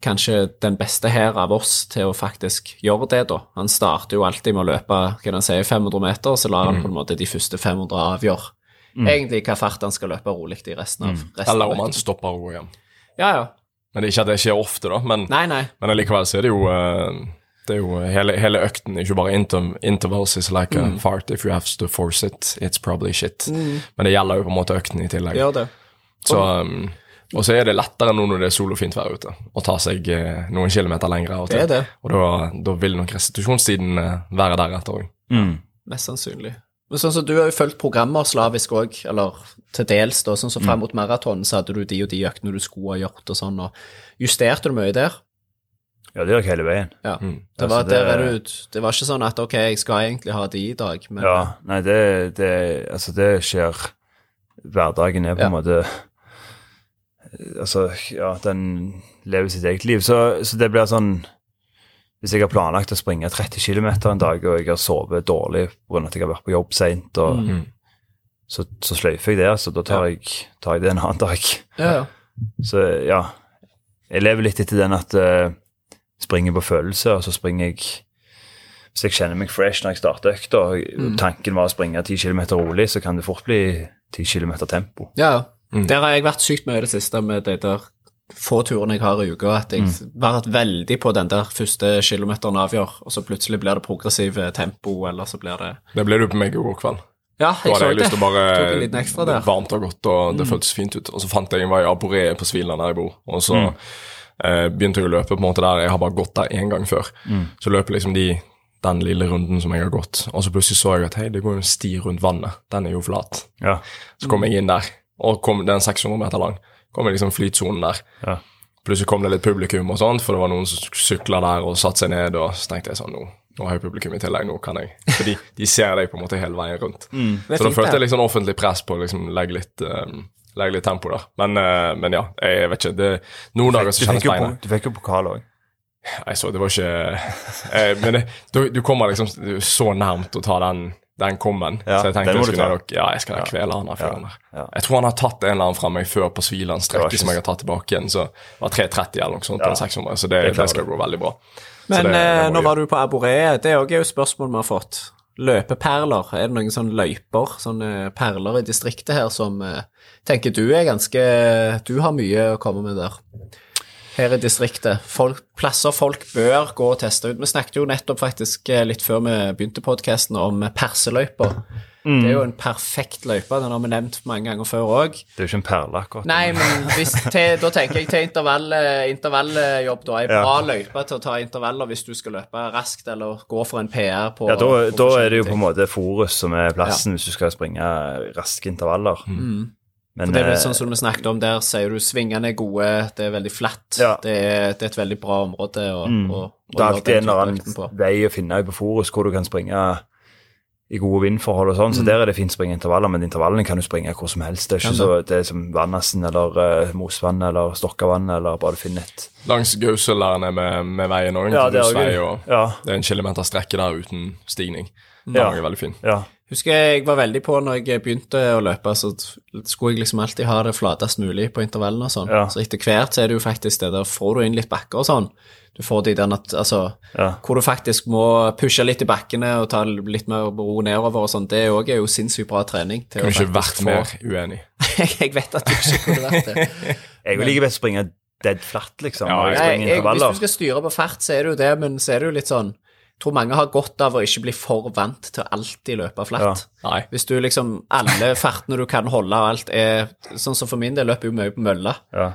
kanskje den beste her av oss til å faktisk gjøre det, da. Han starter jo alltid med å løpe kan han si, 500 meter, så lar han på en måte de første 500 avgjøre egentlig hva fart han skal løpe rolig i resten av resten Eller om han stopper og går hjem. Ja, ja. Men det er ikke at det skjer ofte, da. Men, Nei, nei. men allikevel så er det jo eh, det er jo hele, hele økten, ikke bare inter, intervals is like a fart. If you have to force it, it's probably shit. Men det gjelder jo på en måte økten i tillegg. Gjør det. Så um, Og så er det lettere nå når det er sol og fint vær ute, å ta seg eh, noen kilometer lenger av og Det til. er det. Og da, da vil nok restitusjonstiden eh, være deretter òg. Mm. Mest sannsynlig. Men sånn som Du har jo fulgt programmer slavisk òg, eller til dels. da, sånn som Frem mot maraton så hadde du de og de øktene du skulle ha gjort. og sånn, og Justerte du mye der? Ja, det gjør jeg hele veien. Ja. Mm. Det, var, Altså, det- der du, det var ikke sånn at ok, jeg skal egentlig ha de i dag, men Ja, nei, det, det, altså det skjer Hverdagen er på en Ja. måte Altså, ja, den lever sitt eget liv. Så, så det blir sånn Hvis jeg har planlagt å springe 30 km en dag, og jeg har sovet dårlig pga. at jeg har vært på jobb seint, Mm. så, så sløyfer jeg det. Så da tar, jeg, tar jeg det en annen dag. ja, ja. Så ja, jeg lever litt etter den at uh, springer på følelse, og så springer jeg Hvis jeg kjenner meg fresh når jeg starter økta, og tanken var å springe 10 km rolig, så kan det fort bli 10 km tempo. ja. Mm. Der har jeg vært sykt mye i det siste med de der få turene jeg har i uka, at jeg Mm. har vært veldig på den der første kilometeren avgjør, og så plutselig blir det progressiv tempo, eller så blir det Det ble du på meg i går kveld. Ja, jeg så jeg lyst til å bare Tok en liten ekstra der. Mm. Varmt og godt, og det føltes fint ut. Og så fant jeg en vei Aboré på Sviland der jeg bor, og så Mm. eh, begynte jeg å løpe på en måte der. Jeg har bare gått der én gang før. Mm. Så løper liksom de den lille runden som jeg har gått, og så plutselig så jeg at hei, det går en sti rundt vannet. Den er jo flat. Ja. Så kom jeg inn der, og kom, den er 600 meter lang. Kom i liksom flytsonen der. Ja. Plutselig kom det litt publikum og sånt, for det var noen som sykla der og satte seg ned, og så tenkte jeg sånn, nå, nå har jeg publikum i tillegg, nå kan jeg. For de ser deg på en måte hele veien rundt. Mm, så Så da følte jeg litt sånn offentlig press på å liksom legge litt, um, legge litt tempo der. Men, eh, men ja, jeg vet ikke. Det, noen dager så kjennes beina. du fikk jo pokal òg. Nei, så det var ikke eh, Men det, du, du kommer liksom så nærmt å ta den, den kommen. Ja, så jeg tenkte jeg skulle nok, ja, jeg skal kvele han her fyren der. ja. Jeg tror han har tatt en eller annen fra meg før på Sviland Det var strekke ikke som jeg har tatt tilbake igjen. Så det var 3.30 eller noe sånt på Ja. en 600, så det, Det det, skal gå veldig bra. Men det- det eh, nå var du på Aboré. Det er jo spørsmål vi har fått. Løpeperler. Er det noen sånne løyper, sånne perler i distriktet her som eh, tenker du er ganske Du har mye å komme med der. Her i distriktet. Folk, plasser folk bør gå og teste ut. Vi snakket jo nettopp faktisk eh, litt før vi begynte podkasten om perseløyper. Det er jo en perfekt løype. Den har vi nevnt mange ganger før òg. Det er jo ikke en perle, akkurat. Nei, men hvis til, da tenker jeg til intervall, eh, intervalljobb, da. Ei Ja. bra løype til å ta intervaller hvis du skal løpe raskt eller gå for en PR på Ja, da, da er det jo på en måte Forus som er plassen hvis du skal springe raske intervaller. Men For det er vel eh, sånn som vi snakket om der, sier du svingene er gode, det er veldig flatt. Ja. Det, er, det er et veldig bra område å, å, å det er alltid en eller annen vei å finne på Forus hvor du kan springe i gode vindforhold og sånn, Mm. så der er det fint å springe intervaller, men intervallene kan du springe hvor som helst. Det er ikke så det er som Vannassen eller uh, Mosvann eller Stokkavann eller bare du finner et Langs Gausølærene med, med veien òg. Ja, det er vei, og ja. det er en kilometer strekke der uten stigning. Den Ja. er veldig fin. Ja. Husker jeg jeg var veldig på når jeg begynte å løpe, så skulle jeg liksom alltid ha det flatest mulig på intervallene og sånn. Ja. Så etter hvert så er det jo faktisk det der får du inn litt bakker og sånn. Du får de der altså Ja. hvor du faktisk må pushe litt i bakkene og ta litt mer ro nedover og sånn. Det òg er jo sinnssykt bra trening. til å Kunne ikke vært mer uenig. jeg vet at du ikke kunne vært det. Jeg vil like best springe dead flat, liksom, Ja, jeg jeg, hvis du skal styre på fart, så er det jo det, men så er det jo litt sånn tror mange har godt av å ikke bli for vant til å alltid løpe flatt. Nei. Hvis du liksom Alle fartene du kan holde og alt er Sånn som for min del løper jo mye på mølla. Ja.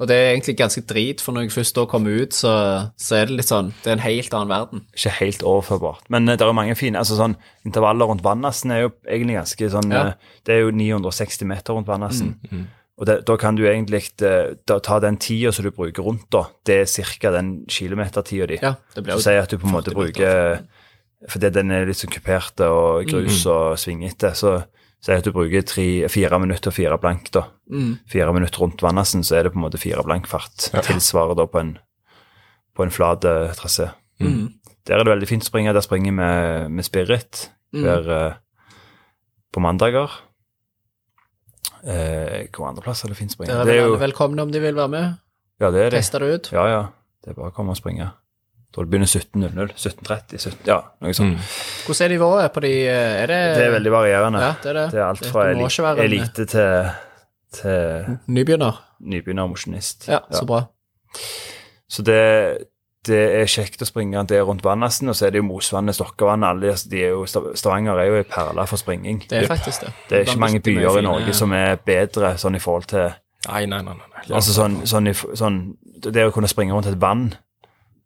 Og det er egentlig ganske drit, for når jeg først da kommer ut, så, så er det litt sånn Det er en helt annen verden. Ikke helt overførbart. Men eh, det er mange fine altså sånn, Intervaller rundt Vannassen er jo egentlig ganske sånn Ja. eh, Det er jo 960 meter rundt Vannassen. Og det, da kan du egentlig eh, da, ta den tida som du bruker rundt, da. Det er ca. den kilometertida di. Ja, det blir jo Si at du på en måte bruker Fordi den er litt sånn kupert og grus og svingete. Så si at du bruker tre, fire minutter og fire blank, da. Fire minutter rundt Vannassen, så er det på en måte fire blank fart. Tilsvarer da på en, på en flat eh, trasé. Der er det veldig fint å springe. Der springer vi med, med Spirit hver eh, på mandager. Eh, hvor andre plasser er det fins å springe? Dere er Det er jo, alle velkomne om de vil være med. ja, det er det. Teste det ut. Ja, ja. Det er bare å komme og springe. Da det begynner 17.00. 17.30. 17, ja, noe sånt. Hvordan er nivået på de Er det, Det er veldig varierende. Ja, det er det. Det er alt fra det må eli- ikke være en- elite til, til Nybegynner? nybegynner og mosjonist. Ja, så bra. Så det, det er kjekt å springe det rundt Vannassen, og så er det jo Mosvannet, Stokkevannet alle de er jo, Stavanger er jo ei perle for springing. Det er faktisk det. Det er ikke mange byer i Norge som er bedre sånn i forhold til Nei, nei, nei. nei. Altså sånn, sånn, sånn Det å kunne springe rundt et vann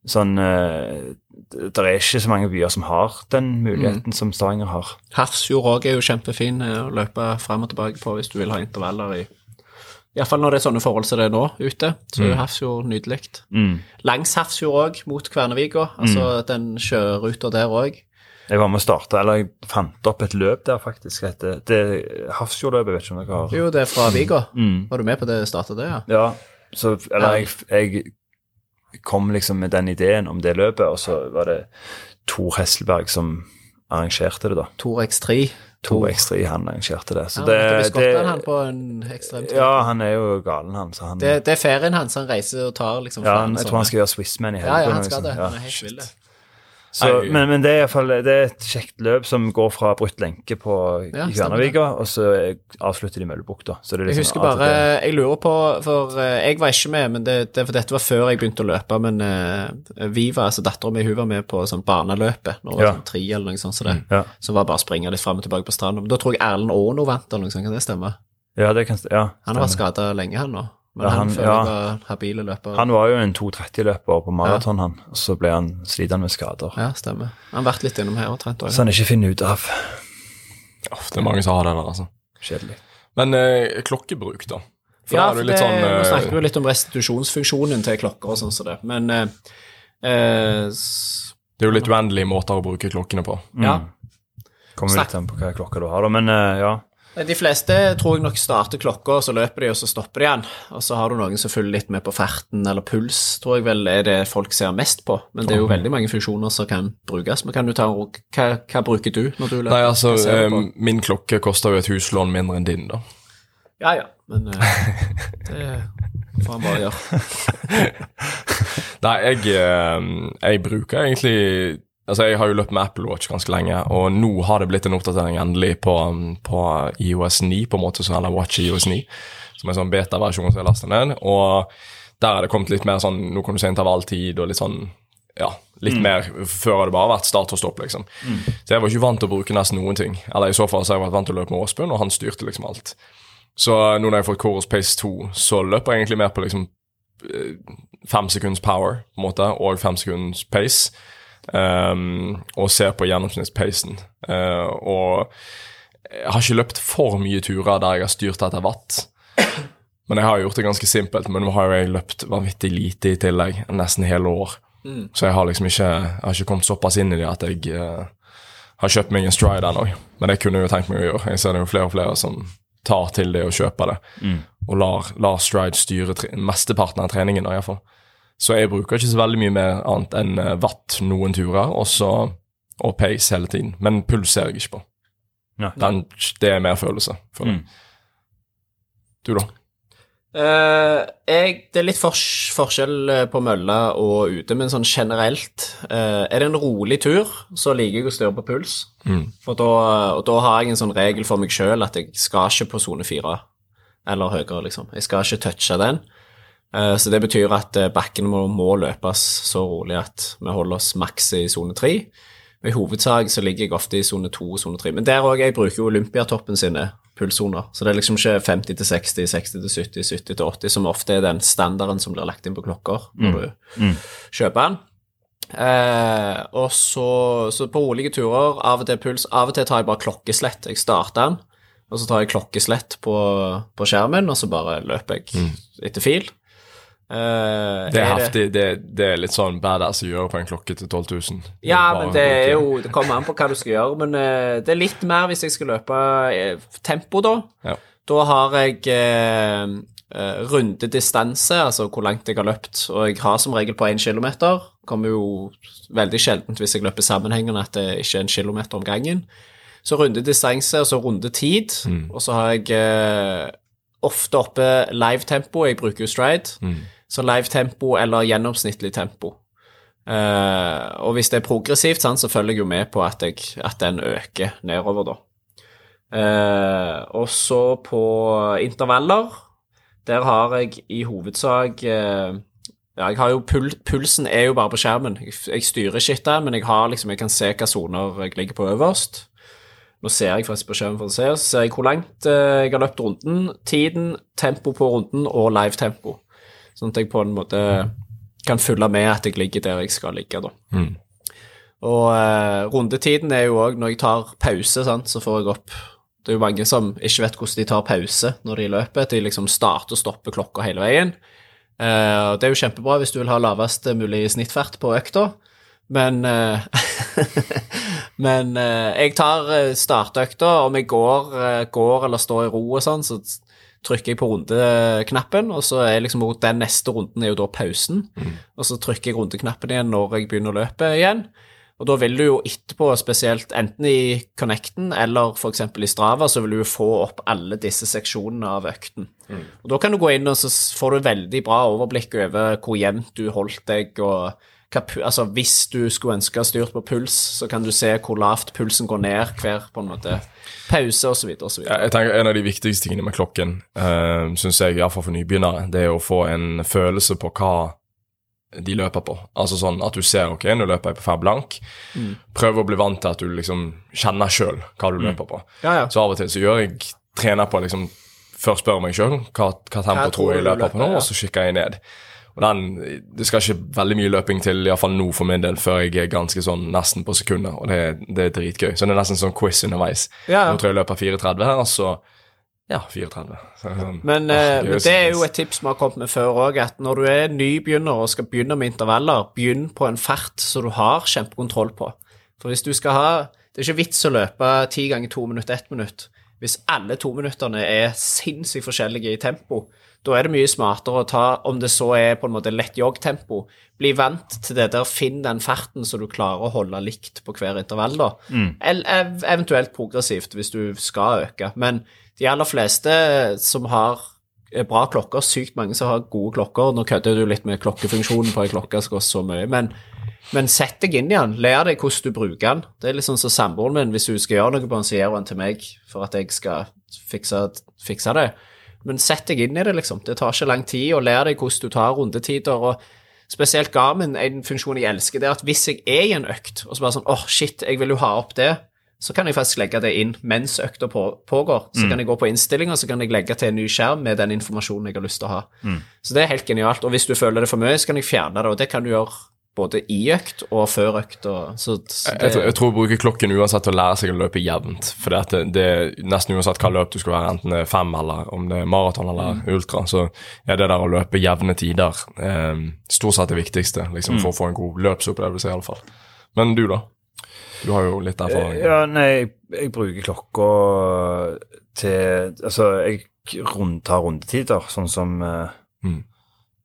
Sånn eh, Det er ikke så mange byer som har den muligheten som Stavanger har. Hafrsfjord òg er jo kjempefin å løpe frem og tilbake på hvis du vil ha intervaller i Iallfall når det er sånne forhold som det er nå ute, så jo Hafrsfjord nydelig. Langs Hafrsfjord òg, mot Kvernevika, altså den sjøruta der òg. Jeg var med å starte, eller jeg fant opp et løp der, faktisk. Det er Hafrsfjordløpet, vet ikke om dere har Jo, det er fra Viga. Var du med på det startet det, ja? Ja, så, eller jeg, jeg kom liksom med den ideen om det løpet, og så var det Tor Hesselberg som arrangerte det, da. Tor X3. Tor X3, han arrangerte det. Så ja, det, det i han, på en. Ja, han er jo galen, han. Så han Det, det er ferien hans, han reiser og tar liksom ja, han, jeg tror han skal gjøre Swissman i Ja, ja, helgen, han liksom. skal det. Han er helt vill. det. Så, men, men det er i hvert fall er et kjekt løp som går fra brutt lenke på Ja, Kværnervika, og så avslutter de Møllebukta. Liksom Jeg husker bare Jeg lurer på For eh, jeg var ikke med, men det, det, for dette var før jeg begynte å løpe. Men uh, Viva, altså dattera mi, hun var med på sånn barneløpet når hun var sånn tre eller noe sånt. Så det, Ja. Som var bare å springe litt fram og tilbake på stranda. Da tror jeg Erlend Aano vant, eller noe sånt. Kan det stemme? Ja, det kan ja, Han har vært skada lenge, han nå. Men Ja, han, han- ja. var habile løper. Han var jo en 2.30-løper på maraton, han. Og så ble han slitende med skader. ja, stemmer. Han har vært litt innom her og trent òg. Så han ikke finner ut av. Uff, det er mange som har det der, altså. Kjedelig. Men eh, klokkebruk, da? For Ja, for det sånn, sånn nå snakker vi litt om restitusjonsfunksjonen til klokker og sånn som det. Men eh, eh, Det er jo litt uendelige måter å bruke klokkene på. ja. Kommer Snak litt an på hva klokka du har, da. Men eh, ja. De fleste tror jeg nok starter klokka, og så løper de, og så stopper de igjen. Og så har du noen som følger litt med på ferten eller puls, tror jeg vel er det folk ser mest på. Men det er jo veldig mange funksjoner som kan brukes. Men kan du ta Hva, hva bruker du når du løper? Nei, altså, eh, min klokke koster jo et huslån mindre enn din, da. Ja, ja, men eh, det får han bare gjøre. Nei, jeg, eh, jeg bruker egentlig Altså, Jeg har jo løpt med Apple Watch ganske lenge, og nå har det blitt en oppdatering endelig på, på IOS 9, på en måte, som heter Watch IOS 9, som er sånn beta-versjon som jeg lastet ned. Og der er det kommet litt mer sånn Nå kan du se intervalltid og litt sånn Ja, litt mer Før har det bare vært start og stopp, liksom. Så jeg var ikke vant til å bruke nesten noen ting. Eller i så fall så har jeg vært vant til å løpe med Åsbund, og han styrte liksom alt. Så nå når jeg har fått Chorus Pace 2, så løper jeg egentlig mer på liksom eh, fem sekunds power på en måte, og fem sekunds pace. Um, og ser på gjennomsnittspacen. Uh, og jeg har ikke løpt for mye turer der jeg har styrt etter watt. Men jeg har gjort det ganske simpelt. Men nå har jeg løpt vanvittig lite i tillegg, nesten hele år. Så jeg har liksom ikke Jeg har ikke kommet såpass inn i det at jeg uh, har kjøpt meg en stride ennå. Men det kunne jeg jo tenkt meg å gjøre. Jeg ser det jo flere og flere som tar til det og kjøper det. Og lar, lar stride styre mesteparten av treningen. i hvert fall. Så jeg bruker ikke så veldig mye mer annet enn eh, watt noen turer, og så og pace hele tiden. Men puls ser jeg ikke på. Den, det er mer følelse. For mm. Du, da? Uh, jeg, det er litt fors forskjell eh, på mølla og ute, men sånn generelt uh, Er det en rolig tur, så liker jeg å styre på puls. For da, og da har jeg en sånn regel for meg sjøl at jeg skal ikke på sone fire eller høyere, liksom. Jeg skal ikke touche den. Eh, så det betyr at eh, bakkene må, må løpes så rolig at vi holder oss maks i sone tre. I hovedsak så ligger jeg ofte i sone to og sone tre. Men der òg, jeg bruker jo Olympiatoppen sine pulssoner. Så det er liksom ikke 50 til 60, 60 til 70, 70 til 80, som ofte er den standarden som blir lagt inn på klokker når du kjøper den. Eh, og så, så på rolige turer, av og til puls, av og til tar jeg bare klokkeslett. Jeg starter den, og så tar jeg klokkeslett på, på skjermen, og så bare løper jeg etter fil. Eh, Det er er heftig. Det, det er litt sånn badass å gjøre på en klokke til 12 000. Ja, men det er jo Det kommer an på hva du skal gjøre, men uh, det er litt mer hvis jeg skal løpe uh, tempo, da. Ja. Da har jeg runde distanse, altså hvor langt jeg har løpt, og jeg har som regel på én kilometer. Kommer jo veldig sjeldent hvis jeg løper sammenhengende at det ikke er en kilometer om gangen. Så runde distanse, og så runde tid, mm. og så har jeg ofte oppe live-tempo. Jeg bruker jo stride. Så live-tempo eller gjennomsnittlig tempo. Eh, og hvis det er progressivt, sant, så følger jeg jo med på at, jeg, at den øker nedover, da. Eh, og så på intervaller, der har jeg i hovedsak eh, Ja, jeg har jo pul pulsen er jo bare på skjermen. Jeg, jeg styrer ikke etter, men jeg har liksom, jeg kan se hvilke soner jeg ligger på øverst. Nå ser jeg faktisk på skjermen for å se, så ser jeg hvor langt jeg har løpt runden, tiden, tempo på runden og live-tempo. Sånn at jeg på en måte kan følge med at jeg ligger der jeg skal ligge, da. Og eh, rundetiden er jo òg når jeg tar pause, sant, så får jeg opp Det er jo mange som ikke vet hvordan de tar pause når de løper. De liksom starter og stopper klokka hele veien. Eh, og det er jo kjempebra hvis du vil ha lavest mulig snittfart på økta, men eh, Men eh, jeg tar eh, startøkta, om jeg går, eh, går eller står i ro og sånn, så trykker jeg på rundeknappen, og så er liksom den neste runden er jo da pausen. Og så trykker jeg rundeknappen igjen når jeg begynner å løpe igjen. Og da vil du jo etterpå, spesielt enten i Connecten eller f.eks. i Strava, så vil du jo få opp alle disse seksjonene av økten. Og da kan du gå inn og så får du veldig bra overblikk over hvor jevnt du holdt deg, og altså hvis du skulle ønske styrt på puls, så kan du se hvor lavt pulsen går ned hver på en måte pause, osv., Jeg tenker En av de viktigste tingene med klokken, uh, syns jeg, iallfall for nybegynnere, det er å få en følelse på hva de løper på. Altså sånn at du ser ok, nå løper jeg på fem blank. Prøv å bli vant til at du liksom kjenner sjøl hva du løper på. Ja, ja. Så av og til så gjør jeg trener på liksom Først spør jeg meg sjøl hva, hva tempo tror jeg du du løper på nå, ja. og så kikker jeg ned. Og den, Det skal ikke veldig mye løping til, iallfall nå for min del, før jeg er ganske sånn nesten på sekundet, og det, det er dritgøy. Så det er nesten sånn quiz underveis. Ja. Nå tror jeg jeg løper 4,30 her, og så Ja, 34. Så, er det sånn, Men, eh, men det er jo et tips vi har kommet med før òg, at når du er nybegynner og skal begynne med intervaller, begynn på en fart som du har kjempekontroll på. For hvis du skal ha Det er ikke vits å løpe ti ganger to minutter, ett minutt. Hvis alle to minuttene er sinnssykt forskjellige i tempo, da er det mye smartere å ta, om det så er på en måte lett joggtempo, bli vant til det der, finn den farten så du klarer å holde likt på hver intervall, da. Eller ev eventuelt progressivt, hvis du skal øke. Men de aller fleste som har eh, bra klokker, sykt mange som har gode klokker. Nå kødder du litt med klokkefunksjonen på ei klokke som går så mye, men, men sett deg inn i den. Lær deg hvordan du bruker den. Det er litt sånn som samboeren min, hvis hun skal gjøre noe på den, så gir hun den til meg for at jeg skal fikse, fikse det. Men sett deg inn i det, liksom. Det tar ikke lang tid, og lær deg hvordan du tar rundetider. og Spesielt Garmin, en funksjon jeg elsker, det er at hvis jeg er i en økt, og så bare sånn åh, shit, jeg vil jo ha opp det, så kan jeg faktisk legge det inn mens økta på, pågår. Så kan jeg gå på innstillinger, så kan jeg legge til en ny skjerm med den informasjonen jeg har lyst til å ha. Så det er helt genialt. Og hvis du føler det for mye, så kan jeg fjerne det, og det kan du gjøre både i økt og før økt. Og, så, så Jeg, tror- det, jeg tror å bruke klokken uansett til å lære seg å løpe jevnt. For det, det er nesten uansett hva løp du skal være, enten det er fem eller om det er maraton eller Mm. ultra, så er det der å løpe jevne tider eh, stort sett det viktigste liksom, Mm. for å få en god løpsopplevelse, iallfall. Men du, da? Du har jo litt erfaring. Ja, nei, jeg, jeg bruker klokka til Altså, jeg rund, tar rundetider, sånn som eh, Mm.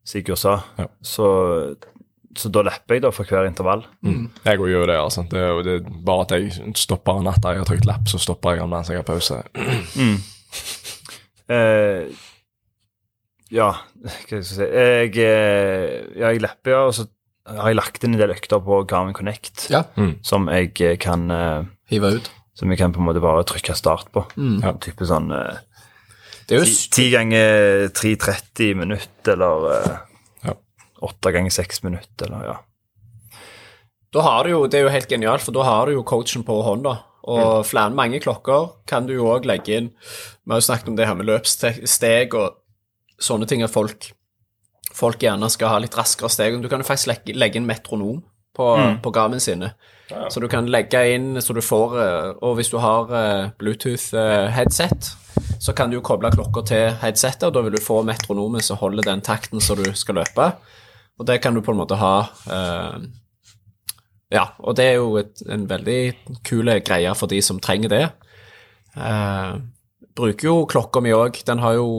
Sigurd sa. Ja. Så, så da lapper jeg da for hver intervall. Jeg òg gjør det, altså. Det er det er bare at jeg stopper natt jeg har trykt lapp, så stopper jeg den mens jeg har pause. Eh, ja, hva skal jeg si Jeg, eh, ja, jeg lepper, ja, og så har jeg lagt inn en del økter på Garmin Connect Ja. som jeg eh, kan eh, hive ut. Som jeg kan på en måte bare trykke start på. Ja. Type sånn eh, Det er jo ti- ti ganger 3.30 minutt, eller eh. Åtte ganger seks minutter, eller ja. Da har du jo, Det er jo helt genialt, for da har du jo coachen på hånda. Og flere, mange klokker kan du jo òg legge inn Vi har jo snakket om det her med løpssteg og sånne ting at folk, folk gjerne skal ha litt raskere steg. Du kan jo faktisk legge, legge inn metronom på, på Garmin sine. Så du kan legge inn så du får eh, Og hvis du har eh, Bluetooth-headset, så kan du jo koble klokka til headsetet, og da vil du få metronomet som holder den takten som du skal løpe. Og det kan du på en måte ha eh, ja, og det er jo et, en veldig kul greie for de som trenger det. Eh, bruker jo klokka mi òg. Den har jo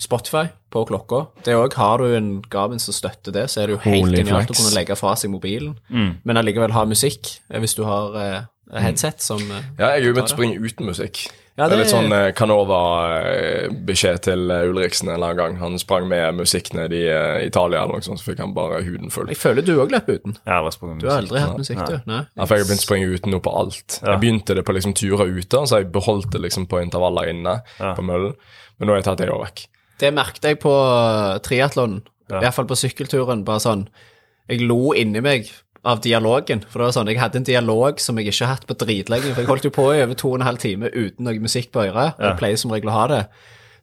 Spotify på klokka. Det òg har du en Garmin som støtter det, så er det jo helt Holy genialt flex. å kunne legge fra seg mobilen, men allikevel ha musikk eh, hvis du har eh, headset som eh, Ja, jeg er jo begynt å springe uten musikk. Ja, det er litt sånn eh, Canova-beskjed til eh, Ulriksen en eller annen gang. Han sprang med musikk ned i eh, Italia, eller noe sånt, så fikk han bare huden full. Jeg føler du òg løp uten. Jeg har sprunget Du har aldri hatt musikk, du? Nei? Ja, for jeg har begynt å springe uten noe på alt. Jeg begynte det på liksom turer ute, så jeg beholdt det liksom på intervaller inne på møllen. Men nå har jeg tatt det òg vekk. Det merket jeg på triatlonen, i hvert fall på sykkelturen. Bare sånn Jeg lo inni meg av dialogen. For det var sånn, Jeg hadde en dialog som jeg ikke har hatt på dritlenge. For jeg holdt jo på i over to og en halv time uten noe musikk på øret. og Jeg pleier som regel å ha det.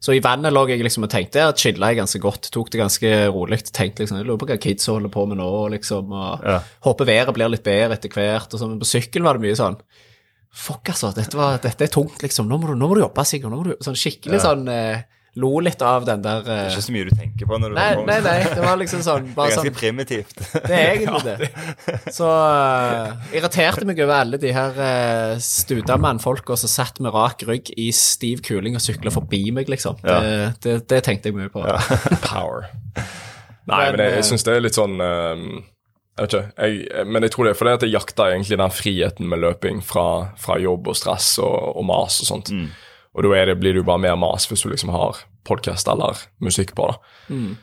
Så i vannet lå jeg liksom og tenkte, ja, chilla jeg ganske godt. Tok det ganske rolig. Tenkte liksom, jeg lurer på hva kids holder på med nå, liksom. Og Ja. håper været blir litt bedre etter hvert. og sånn. Men på sykkel var det mye sånn Fuck, altså. Dette, var, dette er tungt, liksom. Nå må du, nå må du jobbe, Sigurd. Nå må du, sånn skikkelig sånn eh, Lo litt av den der Det er Ikke så mye du tenker på når du Nei, kommer. nei, nei. Det var liksom sånn Det er sånn ganske primitivt. det er egentlig det. Så uh, irriterte meg over alle de her uh, studamannfolka som satt med rak rygg i stiv kuling og sykla forbi meg, liksom. Det, det, det tenkte jeg mye på. Power. Nei, Men, men jeg, eh, jeg syns det er litt sånn ehm, Jeg vet ikke. Jeg, men jeg tror det er fordi at jeg jakter egentlig den friheten med løping fra, fra jobb og stress og, og mas og sånt. Og da det, blir det jo bare mer mas hvis du liksom har podkast eller musikk på. da.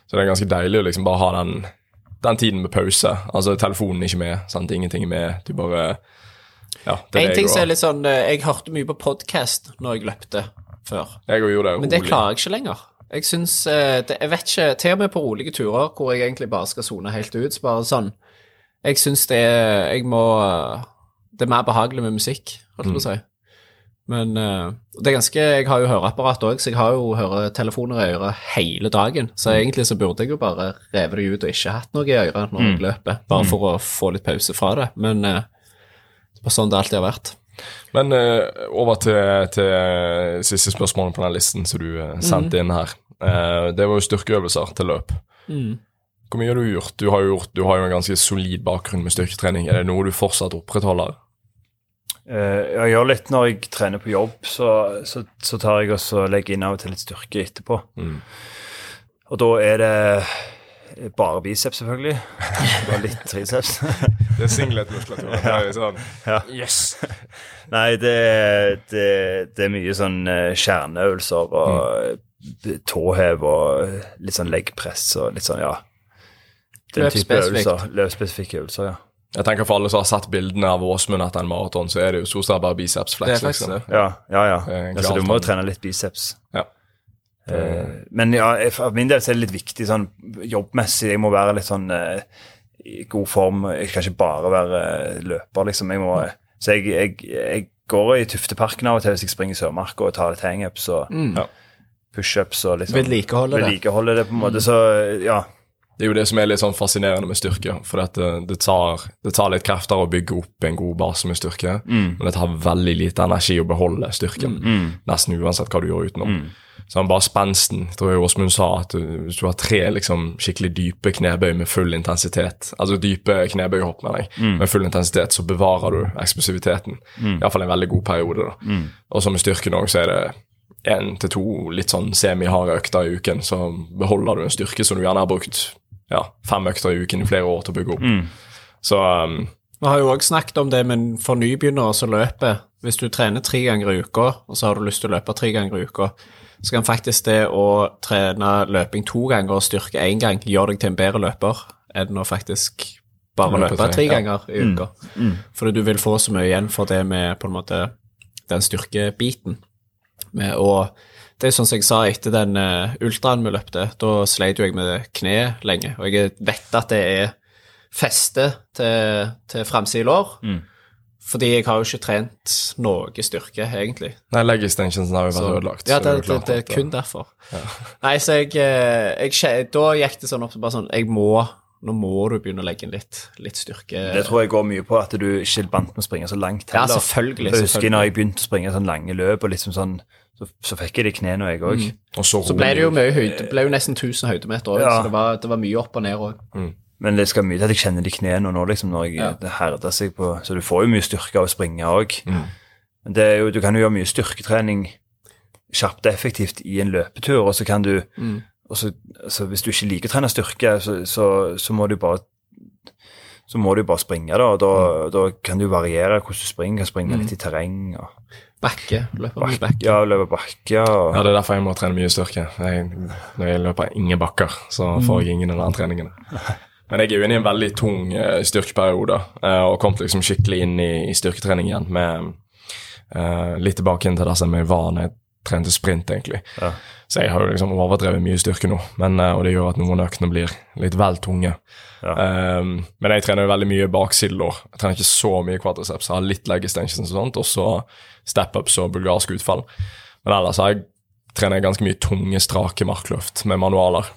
Så det er ganske deilig å liksom bare ha den, den tiden med pause. Altså telefonen er ikke med, sant? ingenting er med. Du bare Ja, det En er ting jeg som er litt sånn uh, Jeg hørte mye på podkast når jeg løpte før. Jeg gjorde det Men det klarer jeg ikke lenger. Jeg syns eh, Jeg vet ikke Til og med på rolige turer hvor jeg egentlig bare skal sone helt ut, så bare sånn Jeg syns det Jeg må Det er mer behagelig med musikk, holdt jeg på å si. Men eh, det er ganske Jeg har jo høreapparat òg, så jeg har jo høretelefoner i øret hele dagen. Så egentlig så burde jeg jo bare revet det ut og ikke hatt noe i øret når jeg løper, bare for å få litt pause fra det. Men eh, det er bare sånn det alltid har vært. Men eh, over til, til siste spørsmål på den listen som du eh, sendte inn her. Det var jo styrkeøvelser til løp. Hvor mye har du gjort? Du har jo, gjort, du har jo en ganske solid bakgrunn med styrketrening. Er det noe du fortsatt opprettholder? Eh, jeg gjør litt når jeg trener på jobb, så, så, så tar jeg også legger inn av og til litt styrke etterpå. Og da er det bare biceps, selvfølgelig. Og litt triceps. Det er singlet-muskulatur. Det er sånn. Yes! Nei, det, det, det er mye sånn eh, kjerneøvelser og mm. tåhev og litt sånn leggpress og litt sånn, ja. Den type øvelser. Løpsspesifikke øvelser, ja. Jeg tenker For alle som har sett bildene av Åsmund etter en maraton, så er det jo stort sett bare biceps flex. Det er liksom. Ja, ja. ja. Det er egentlig Altså, du må jo trene litt biceps. Ja. Uh, men ja, for min del så er det litt viktig sånn jobbmessig. Jeg må være litt sånn uh, i god form. Jeg kan ikke bare være uh, løper, liksom. Jeg må, så jeg, jeg, jeg går i Tufteparken av og til hvis jeg springer i Sørmarka og tar litt hangups og mm. pushups og liksom Vedlikeholde det. vedlikeholde det på en måte. Så ja. Det er jo det som er litt sånn fascinerende med styrke. For det, det, tar, det tar litt krefter å bygge opp en god base med styrke, men det tar veldig lite energi å beholde styrken. Nesten uansett hva du gjør utenom. Så han bare spensten. Tror jeg Åsmund sa at du- hvis du har tre liksom, skikkelig dype knebøy med full intensitet, altså dype knebøyhopp med deg, med full intensitet, så bevarer du eksplosiviteten. Iallfall en veldig god periode. da. Og så med styrken òg, så er det én til to litt sånn semiharde økter i uken, så beholder du en styrke som du gjerne har brukt ja, fem økter i uken i flere år til å bygge opp. Så um, Vi har jo òg snakket om det, med for nybegynnere som løper Hvis du trener tre ganger i uka, og så har du lyst til å løpe tre ganger i uka, så kan faktisk det å trene løping to ganger og styrke én gang gjøre deg til en bedre løper enn å faktisk bare Løpe løpe tre, tre ja. ganger i uka. Fordi du vil få så mye igjen for det med på en måte den styrkebiten. Med å Det er sånn som jeg sa etter den uh, ultraen vi løpte, da sleit jo jeg med kne lenge, og jeg vet at det er feste til, til framside lår. Fordi jeg har jo ikke trent noe styrke, egentlig. Nei, leg extensionsen har jo vært ødelagt. Ja, det, er det, det er kun derfor. Nei, så jeg, eh, jeg Da gikk det sånn opp bare sånn Jeg må Nå må du begynne å legge inn litt, litt styrke. Det tror jeg går mye på at du ikke vant med å springe så langt Ja, selvfølgelig, Jeg husker når jeg begynte å springe sånn lange løp, og liksom sånn, så, så fikk jeg det i knærne, jeg òg. Og så, Så ble det jo mye høyde, det ble jo nesten 1000 høydemeter òg, Ja. så det var, det var mye opp og ned òg. Men det skal mye til at jeg kjenner de i knærne nå, liksom, når jeg, Ja. det herder seg på Så du får jo mye styrke av å springe òg. Men er jo, du kan jo gjøre mye styrketrening kjapt og effektivt i en løpetur, og så kan du og så, altså, Hvis du ikke liker å trene styrke, så, så, så må du bare så må du bare springe, da, da, da kan du variere hvordan du springer. Kan springe litt i terreng. og Bakke. Løper bakke. bakke. Ja, løpe bakke. Og, Ja, det er derfor jeg må trene mye styrke. Jeg, når jeg løper ingen bakker, så får jeg ingen av de treningene. Men jeg er jo inne i en veldig tung eh, styrkeperiode, eh, og kom liksom skikkelig inn i, i styrketrening igjen. med uh, Litt tilbake inn til det som jeg var når jeg trente sprint, egentlig. Ja. Så jeg har jo liksom overdrevet mye styrke nå, men, eh, og det gjør at noen øktene blir litt vel tunge. Ja. Um, men jeg trener jo veldig mye baksidelår. Jeg trener ikke så mye quadriceps. Jeg har litt leg extensions og sånt, og så step-ups og bulgarske utfall. Men ellers har jeg trener jeg ganske mye tunge, strake markløft med manualer.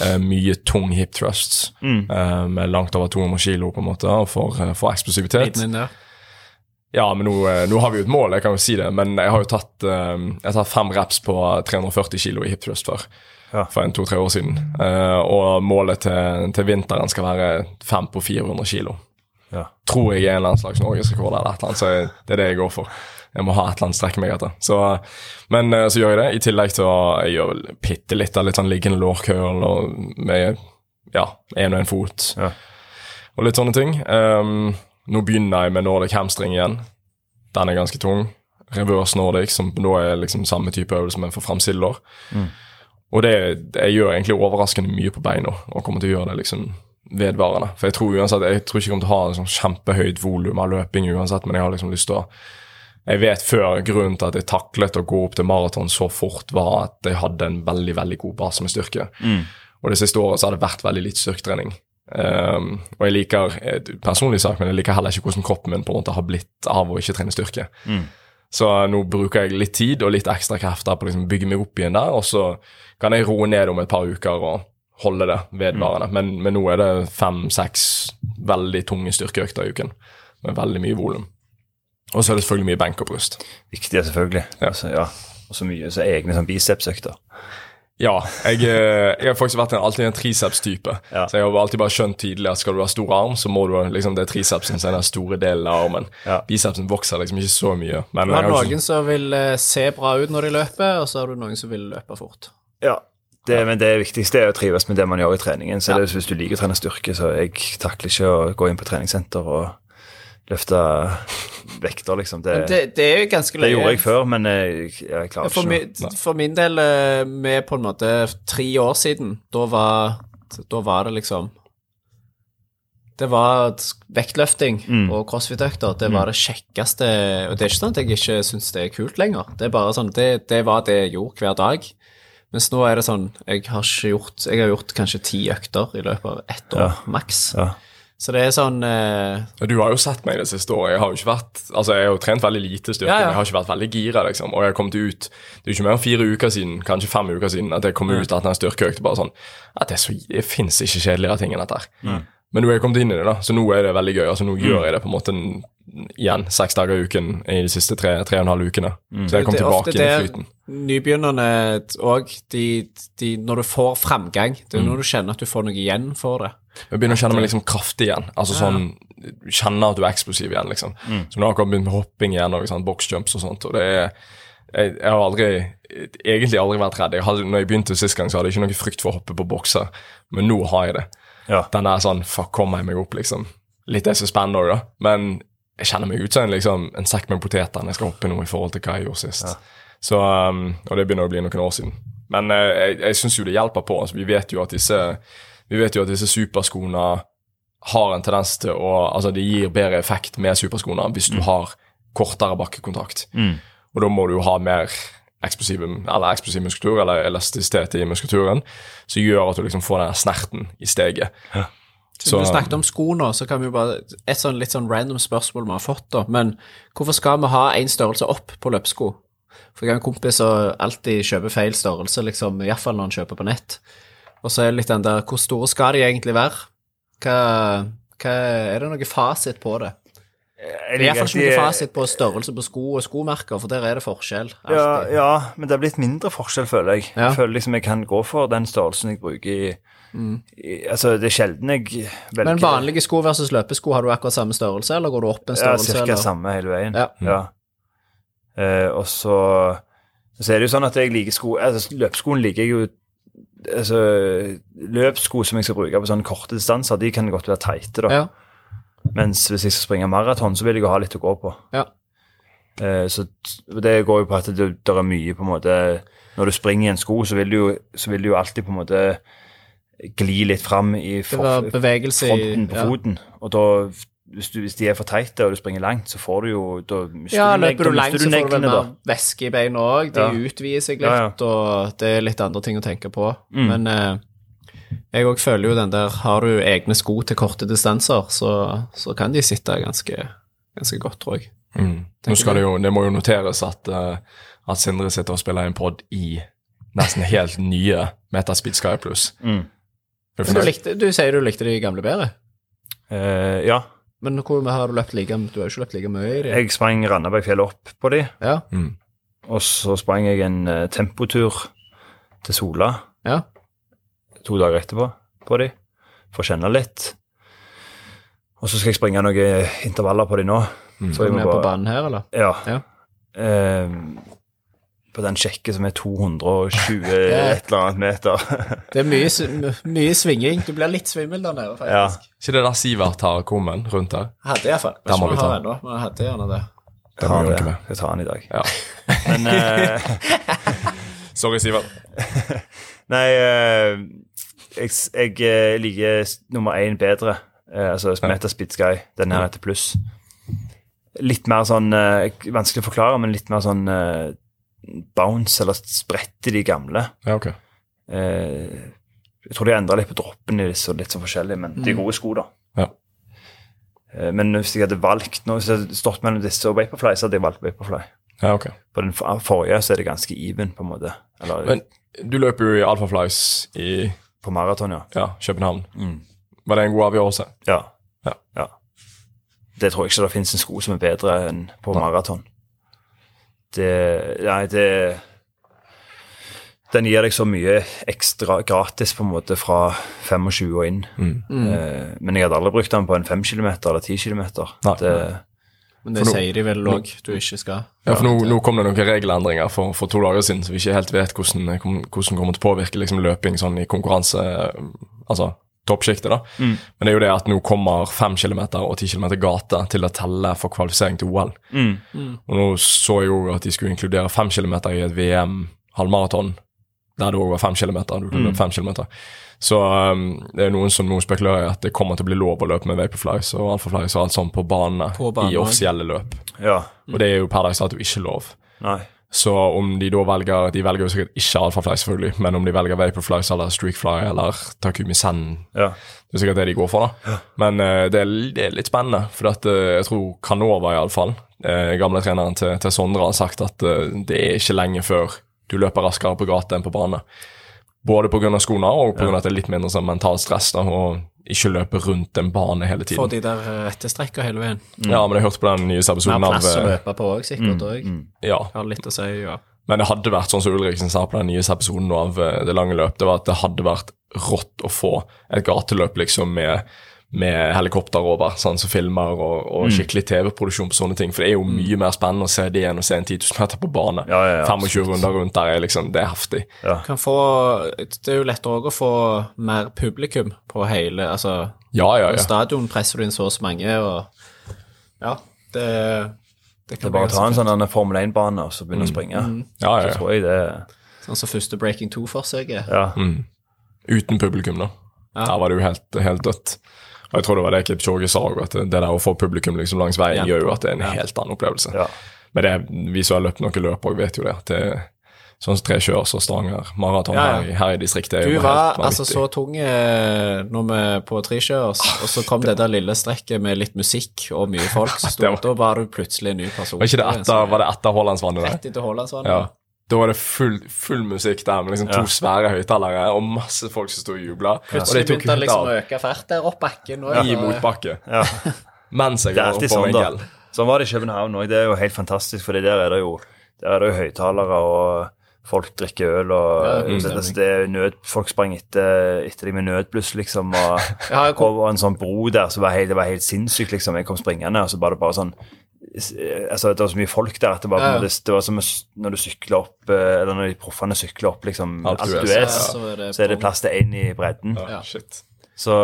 Uh, mye tung hip thrusts eh, med langt over 200 kilo på en måte, for, for eksplosivitet. Liten inn der. Ja, men nå, eh, nå har vi jo et mål, jeg kan jo si det. Men jeg har jo tatt, eh, jeg tatt fem reps på 340 kilo i hip thrust før. Ja. For en to-tre år siden. Eh, og målet til, til vinteren skal være fem på 400 kilo. Ja. Tror jeg er en eller annen slags norgesrekord eller et eller annet, så det er det jeg går for. Jeg må ha et eller annet å strekke meg etter. Så, men så gjør jeg det, i tillegg til å jeg gjør vel bitte litt av litt sånn liggende lårkøl og med ja, én og én fot Ja. og litt sånne ting. Um, nå begynner jeg med Nordic hamstring igjen. Den er ganske tung. Reverse Nordic, som nå er liksom samme type øvelse, men for framsidelår. Og det, jeg gjør egentlig overraskende mye på beina, og kommer til å gjøre det liksom vedvarende. For jeg tror uansett, jeg tror ikke jeg kommer til å ha en sånn kjempehøyt volum av løping uansett, men jeg har liksom lyst til å Jeg vet før grunnen til at jeg taklet å gå opp til maraton så fort, var at jeg hadde en veldig, veldig god base med styrke. Og det siste året så har det vært veldig litt styrketrening. Um, og jeg liker eh, personlig sak, men jeg liker heller ikke hvordan kroppen min på en måte har blitt av å ikke trene styrke. Så nå bruker jeg litt tid og litt ekstra krefter på å liksom bygge meg opp igjen der, og så kan jeg roe ned om et par uker og holde det vedvarende. Men, men nå er det fem-seks veldig tunge styrkeøkter i uken med veldig mye volum. Og så er det selvfølgelig mye benk og bryst. Viktig, selvfølgelig. Ja. Altså, ja. Og så mye så egne sånn bicepsøkter. Ja, jeg, eh, jeg har faktisk vært en, alltid en triceps-type. Ja. Så jeg har alltid bare skjønt tydelig at skal du ha stor arm, så må du liksom det er tricepsen som er den store delen av armen. Ja. Bicepsen vokser liksom ikke så mye. Men Du har noen ikke- som vil eh, se bra ut når de løper, og så har du noen som vil løpe fort. Ja. Det, men det viktigste er å trives med det man gjør i treningen. Så Ja. det, hvis du liker å trene styrke, så jeg takler ikke å gå inn på treningssenter og løfte vekter, liksom. Det, det, det er jo ganske det gjorde jeg før, men jeg, jeg klarer For, ikke for min del, eh, med på en måte tre år siden, da var, da var det liksom Det var vektløfting Mm. og crossfit-økter. Det var det kjekkeste Og det er ikke sånn at jeg ikke syns det er kult lenger. Det er bare sånn, det, det var det jeg gjorde hver dag. Mens nå er det sånn Jeg har ikke gjort Jeg har gjort kanskje ti økter i løpet av ett år, Ja. maks. Ja. Så det er sånn uh... Du har jo sett meg det siste året. Jeg har jo ikke vært, altså jeg har jo trent veldig lite styrke, Ja, ja. men jeg har ikke vært veldig gira. liksom, Og jeg har kommet ut Det er jo ikke mer enn fire uker siden, kanskje fem uker siden, at jeg kom ut etter en styrkeøkte bare sånn, at Det, så, det fins ikke kjedeligere ting enn dette. her. Men nå er jeg kommet inn i det, da, så nå er det veldig gøy. altså Nå gjør jeg det på en måte igjen seks dager i uken i de siste tre, tre og en halv ukene. Så jeg kom tilbake inn i det flyten. nybegynnerne òg, de, de, når du får fremgang, det er Mm. når du kjenner at du får noe igjen for det. Jeg begynner å kjenne meg liksom kraftig igjen. Altså sånn, Kjenne at du er eksplosiv igjen, liksom. Så nå har jeg akkurat begynt med hopping igjen, og sånn, boxjumps og sånt. og det er jeg, jeg har aldri, egentlig aldri vært redd. Jeg hadde, når jeg begynte sist gang, så hadde jeg ikke noe frykt for å hoppe på bokser, men nå har jeg det. Ja. Den der sånn Fuck, kommer jeg meg opp, liksom. Litt det som er spennende òg, da. Men jeg kjenner meg ut som en, liksom, en sekk med poteter når jeg skal hoppe nå i forhold til hva jeg gjorde sist. Så, um, og det begynner å bli noen år siden. Men uh, jeg, jeg syns jo det hjelper på. Altså, vi vet jo at disse vi vet jo at disse superskoene har en tendens til å Altså, det gir bedre effekt med superskoene hvis du har kortere bakkekontakt. Og da må du jo ha mer eksplosiv, eller eksplosiv muskulatur, eller elastisitet i muskulaturen, som gjør at du liksom får den snerten i steget. Så, du snakket om sko nå, så kan vi jo bare Et sånn litt sånn random spørsmål vi har fått, da. Men hvorfor skal vi ha én størrelse opp på løpsko? For jeg har en kompis som alltid kjøper feil størrelse, liksom, iallfall når han kjøper på nett. Og så er det litt den der Hvor store skal de egentlig være? Hva, hva Er det noe fasit på det? Jeg Det er iallfall ikke at noe fasit på størrelse på sko og skomerker, for der er det forskjell. Ja, ja, men det er blitt mindre forskjell, føler jeg. Ja. Jeg føler liksom jeg kan gå for den størrelsen jeg bruker i, i Altså, det er sjelden jeg velger Men vanlige sko versus løpesko, har du akkurat samme størrelse, eller går du opp en Ja, størrelse? cirka ca. samme hele veien. Ja. Eh, og så så er det jo sånn at jeg liker sko altså Løpeskoen liker jeg jo altså Løpssko som jeg skal bruke på sånne korte distanser, de kan godt være teite, da. Ja. Mens hvis jeg skal springe maraton, så vil jeg jo ha litt å gå på. ja. Eh, så det går jo på at det, det er mye på en måte Når du springer i en sko, så vil du jo, så vil du jo alltid på en måte gli litt fram i for, bevegelse fronten på ja. foten. Og da hvis, du, hvis de er for teite og du springer langt, så får du jo Da mister Ja, du, løper du da langt, så får du vel mer væske i beina òg. De Ja. utvider seg litt, ja. og det er litt andre ting å tenke på. Mm. Men eh, jeg òg føler jo den der Har du egne sko til korte distanser, så, så kan de sitte ganske, ganske godt, tror jeg. Mm. Nå skal det jo, det må jo noteres at, eh, at Sindre sitter og spiller en pod i nesten helt nye Metaspeed Sky Plus. Mm. Er du, likte, du sier du likte de gamle bedre. Uh, ja. Men hvor har du løpt like Du har jo ikke løpt like mye i dem? Jeg sprang Randabergfjellet opp på de, Ja, Mm. og så sprang jeg en uh, tempotur til Sola ja. To dager etterpå på de, for å kjenne litt. Og så skal jeg springe noen intervaller på de nå. Mm. Så vi Er på banen her, eller? Ja. Ja. Eh, på den sjekke som er 220 et eller annet meter. Det er mye, mye svinging. Du blir litt svimmel der nede, ja. faktisk. Ikke det der Sivert har kummen rundt der? Hadde iallfall. Der må vi ta. Ennå, men jeg hadde gjerne det. Det Ta må vi det. med. Jeg tar den i dag. Ja. Men eh, Sorry, Sivert. Nei, eh, jeg, jeg eh, liker nummer én bedre. Eh, altså Metaspeed Sky. Den her heter pluss. Litt mer sånn eh, Vanskelig å forklare, men litt mer sånn eh, bounce, eller spredt i de gamle. Ja, ok. Eh, jeg tror de endra litt på droppen i disse, og litt sånn forskjellig, men de er gode sko, da. Ja. Eh, men hvis jeg hadde valgt nå, hvis jeg hadde stått mellom disse og Vaporfly, så hadde jeg valgt Vaporfly. Ja, ok. På den forrige så er det ganske even, på en måte. Eller Men du løper jo i Alphaflies i på maraton, ja. ja, København. Mm. Var det en god avgjørelse? Ja. Ja. ja. Det tror jeg ikke det finnes en sko som er bedre enn på maraton. Det Nei, det Den gir deg så mye ekstra gratis på en måte fra 25 og inn. Eh, men jeg hadde aldri brukt den på en 5 km eller 10 km. Nei. Det, Men det nå- sier de vel òg du ikke skal. Ja, for nå, nå kom det noen regelendringer for, for to dager siden, så vi ikke helt vet hvordan hvordan kommer til å påvirke liksom, løping sånn i konkurranse, altså toppsjiktet. da. Mm. Men det er jo det at nå kommer 5 km og 10 km gate til å telle for kvalifisering til OL. Mm. Og nå så jeg jo at de skulle inkludere 5 km i et VM halvmaraton, der det òg var 5 kilometer. Du løpe 5 km. Så um, det er noen som nå spekulerer i at det kommer til å bli lov å løpe med Vaporflies og Alphaflies og alt sånt på banene i offisielle løp. ja. Og det er jo per dags dato ikke lov. Nei. Så om de da velger De velger jo sikkert ikke Alphafly, selvfølgelig, men om de velger Vaporflies eller Streakfly eller Takumi Sen, Ja. det er sikkert det de går for, da. Men uh, det, er, det er litt spennende, for at, uh, jeg tror Canova, iallfall, uh, gamle treneren til, til Sondre, har sagt at uh, det er ikke lenge før du løper raskere på gata enn på bane. Både pga. skoene og pga. at det er litt mindre sånn mentalt stress da, og ikke løpe rundt en bane hele tiden. Få de der eh, rette strekka hele veien. Ja, men jeg hørte på den nyeste episoden av plass å eh, løpe på òg, sikkert. Og Ja, har litt å si, ja. Men det hadde vært sånn som Ulriksen sa på den nyeste episoden av eh, Det lange løp, det var at det hadde vært rått å få et gateløp liksom med, med helikopter over, sånn som filmer, og, og Mm. skikkelig TV-produksjon på sånne ting. For det er jo mye mer spennende å se det enn å se en 10 000 meter på bane. Ja, ja, ja, 25 runder rundt der er liksom Det er heftig. Kan få, det er jo lettere òg å få mer publikum på hele Altså, Ja, ja, på ja. stadion presser du inn så og så mange, og Ja, det, det Det kan er bare å ta en sånn denne Formel 1-bane og så begynne å springe. ja, ja, Så tror jeg det. Sånn som første Breaking 2-forsøket. Ja. Uten publikum, da. Der var det jo helt, helt dødt. Og jeg tror det var det Kip Choge sa, òg, at det der å få publikum liksom langs veien gjør jo at det er en helt annen opplevelse. Ja. Men det, vi som har løpt noen løp òg, vet jo det. at det Sånn som Trekjørs og Stavanger maraton Ja, ja. her, i- her i distriktet Du var altså så tung eh, når vi på trekjørs, og så kom det der lille strekket med litt musikk og mye folk som sto var- Da var du plutselig en ny person. Var det etter, var det etter Haalandsvannet? Rett etter Haalandsvannet. Ja. Da var det full, full musikk der med liksom to Ja. svære høyttalere og masse folk som sto og jubla. Og Plutselig begynte det liksom å øke fart der opp bakken. Og, i motbakke. ja. Mens jeg var på sånn, en Sånn var det i København òg. Det er jo helt fantastisk, for der er det jo der er jo høyttalere, og folk drikker øl, og Ja, det, det, det er nød, folk sprang etter, etter dem med nødbluss, liksom, og Ja, kom- og en sånn bro der så var helt, det var helt sinnssykt, liksom. Jeg kom springende, og så var det bare sånn Altså, det var så mye folk der at det var, Ja, ja. måte- det var som når du sykler opp eh, Eller når de proffene sykler opp liksom alt du d'Huez. d'Huez, så er det så er det plass til én i bredden. Ja, shit. Så,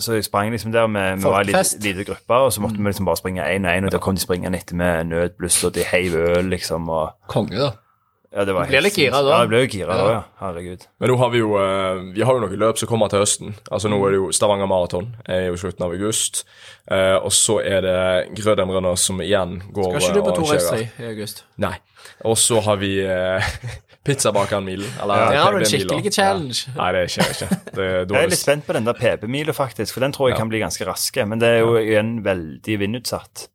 så jeg sprang liksom der med, var en liten liten gruppe, og så måtte vi liksom bare springe én og én, og da kom de springende etter med nødbluss, og de heiv øl, liksom, og Konge, da. Ja, det var helt litt gira da. Ja, jeg ble jo gira da, Ja. ja. Herregud. Men nå har vi jo eh, Vi har jo noen løp som kommer til høsten. Altså Nå er det jo Stavanger Maraton i slutten av august. Eh, og så er det Grødem som igjen går Skal ikke du på og Tor. Østri i august? Nei. Og så har vi uh, Pizzabakeren-milen. Eller Der har du en skikkelig challenge. Ja. Nei, det skjer ikke. Det, er Jeg er er litt spent på den der PP-mila, faktisk, for den tror jeg Ja. kan bli ganske raske. Men det er jo igjen veldig vindutsatt.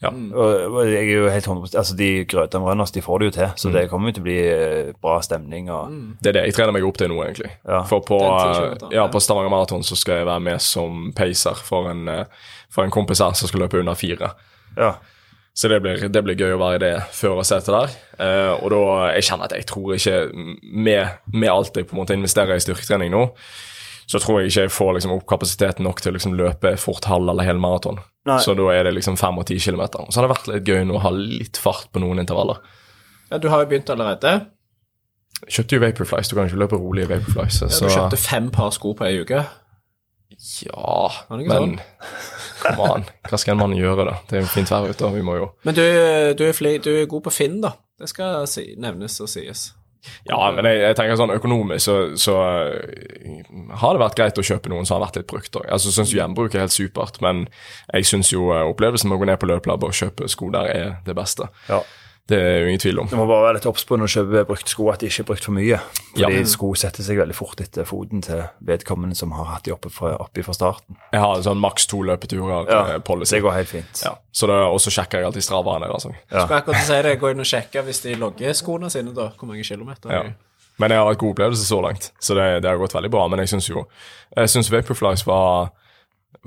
Ja. Og, og jeg er jo helt 100 Altså, de Grøtam Runners, de får det jo til, så det kommer jo til å bli eh, bra stemning og Det er det jeg trener meg opp til nå, egentlig. Ja. For på, ja, på Stavanger Maraton så skal jeg være med som pacer for en, eh, for en kompis her som skal løpe under fire. Ja. Så det blir, det blir gøy å være i det førersetet der. Eh, og da, jeg kjenner at jeg tror ikke Med, med alt jeg på en måte investerer i styrketrening nå, så tror jeg ikke jeg får liksom opp kapasiteten nok til å liksom løpe fort halv eller hel maraton. Så da er det liksom fem og ti kilometer. Og så har det vært litt gøy nå å ha litt fart på noen intervaller. Ja, du har jo begynt allerede. Kjøpte jo Vaporflies, du kan ikke løpe rolig i Vaporflies. Ja, så du kjøpte fem par sko på ei uke. Ja, men sånn? men an. Hva skal en mann gjøre, da? Det er jo fint vær ute, og vi må jo Men du, du, er fli, du er god på Finn, da. Det skal si, nevnes og sies. Ja, men jeg, jeg tenker sånn økonomisk så, så uh, har det vært greit å kjøpe noen som har vært litt brukt. òg. Altså, Jeg syns gjenbruk er helt supert, men jeg syns jo uh, opplevelsen med å gå ned på løpelab og kjøpe sko der er det beste. ja. Det er jo ingen tvil om. Du må bare være litt obs på når du kjøper brukt sko, at de ikke er brukt for mye. Fordi Ja. sko setter seg veldig fort etter foten til vedkommende som har hatt de oppe fra, oppi fra starten. Jeg har en sånn maks to løpeturer Ja, eh, policy. Det går helt fint. Ja, så det, Og så sjekker jeg alltid stravaen deres. Altså. Ja. Skal akkurat si det, Gå inn og sjekke hvis de logger skoene sine, da. Hvor mange kilometer? Ja. Men jeg har hatt god opplevelse så langt, så det, det har gått veldig bra. Men jeg syns jo Jeg syns Vaporflies var,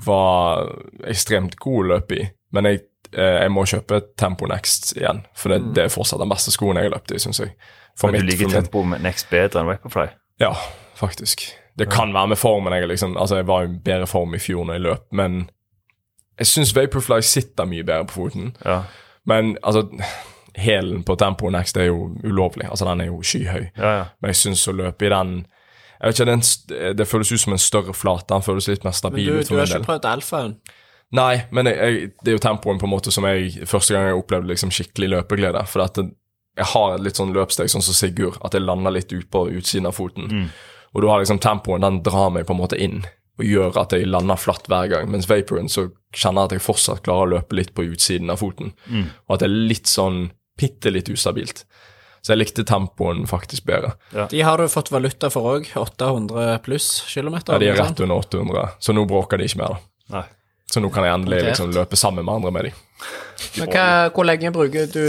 var ekstremt god løp i. Men jeg, jeg må kjøpe Tempo Next igjen, for det, det er fortsatt den beste skoen jeg har løpt i, syns jeg. For Men du mitt- liker for mitt- Next bedre enn Vaporfly? Ja, faktisk. Det kan være med formen. Jeg, liksom, altså jeg var i bedre form i fjor når jeg løp, men jeg syns Vaporfly sitter mye bedre på foten. Ja. Men altså Hælen på Tempo Next er jo ulovlig. Altså Den er jo skyhøy. Ja, ja. Men jeg syns å løpe i den jeg vet ikke, den, Det føles ut som en større flate. Den føles litt mer Men stabil du, ut du har ikke prøvd alfaen? Nei, men jeg, jeg, det er jo tempoen på en måte som jeg første gang jeg opplevde liksom skikkelig løpeglede. For at det, jeg har et litt sånn løpssteg sånn som Sigurd, at jeg lander litt ut på utsiden av foten. Og du har liksom tempoen, den drar meg på en måte inn og gjør at jeg lander flatt hver gang. Mens vaporen så kjenner jeg at jeg fortsatt klarer å løpe litt på utsiden av foten. Og at det er litt sånn bitte litt ustabilt. Så jeg likte tempoen faktisk bedre. De har du fått valuta for òg. 800 pluss kilometer. Ja, De er rett under 800, så nå bråker de ikke mer. da. Nei. Så nå kan jeg endelig liksom løpe sammen med andre med dem. Men hva, hvor lenge bruker du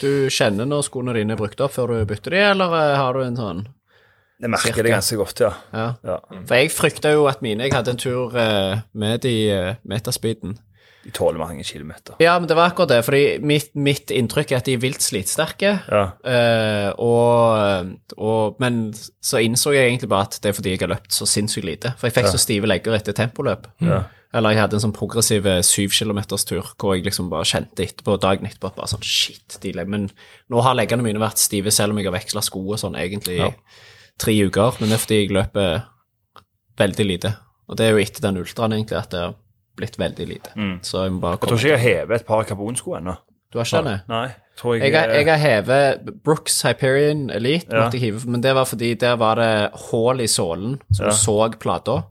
Du kjenner når skoene dine er brukt opp før du bytter de, eller eh, har du en sånn Jeg merker Cirka. det ganske godt, ja. Ja. ja. For jeg frykta jo at mine Jeg hadde en tur eh, med de meterspeeden. metaspeeden. De tåler mange kilometer. Ja, men det var akkurat det, fordi mitt, mitt inntrykk er at de er vilt slitsterke. Ja. Eh, og, og, men så innså jeg egentlig bare at det er fordi jeg har løpt så sinnssykt lite. For jeg fikk så stive legger etter tempoløp. Ja. Eller jeg hadde en sånn progressiv syv kilometers tur hvor jeg liksom bare kjente etterpå, dagen etterpå bare sånn shit, de lemmen nå har leggene mine vært stive selv om jeg har veksla sko og sånn egentlig i Ja. tre uker. Men det er fordi jeg løper veldig lite. Og det er jo etter den ultraen egentlig at det har blitt veldig lite. Så jeg må bare komme Jeg tror ikke jeg har hevet et par karbonsko ennå. Du har ikke det? Nei. Tror jeg, Jeg jeg har hevet Brooks Hyperion Elite, Ja. hive, men det var fordi der var det hull i sålen, så Ja. du så plata.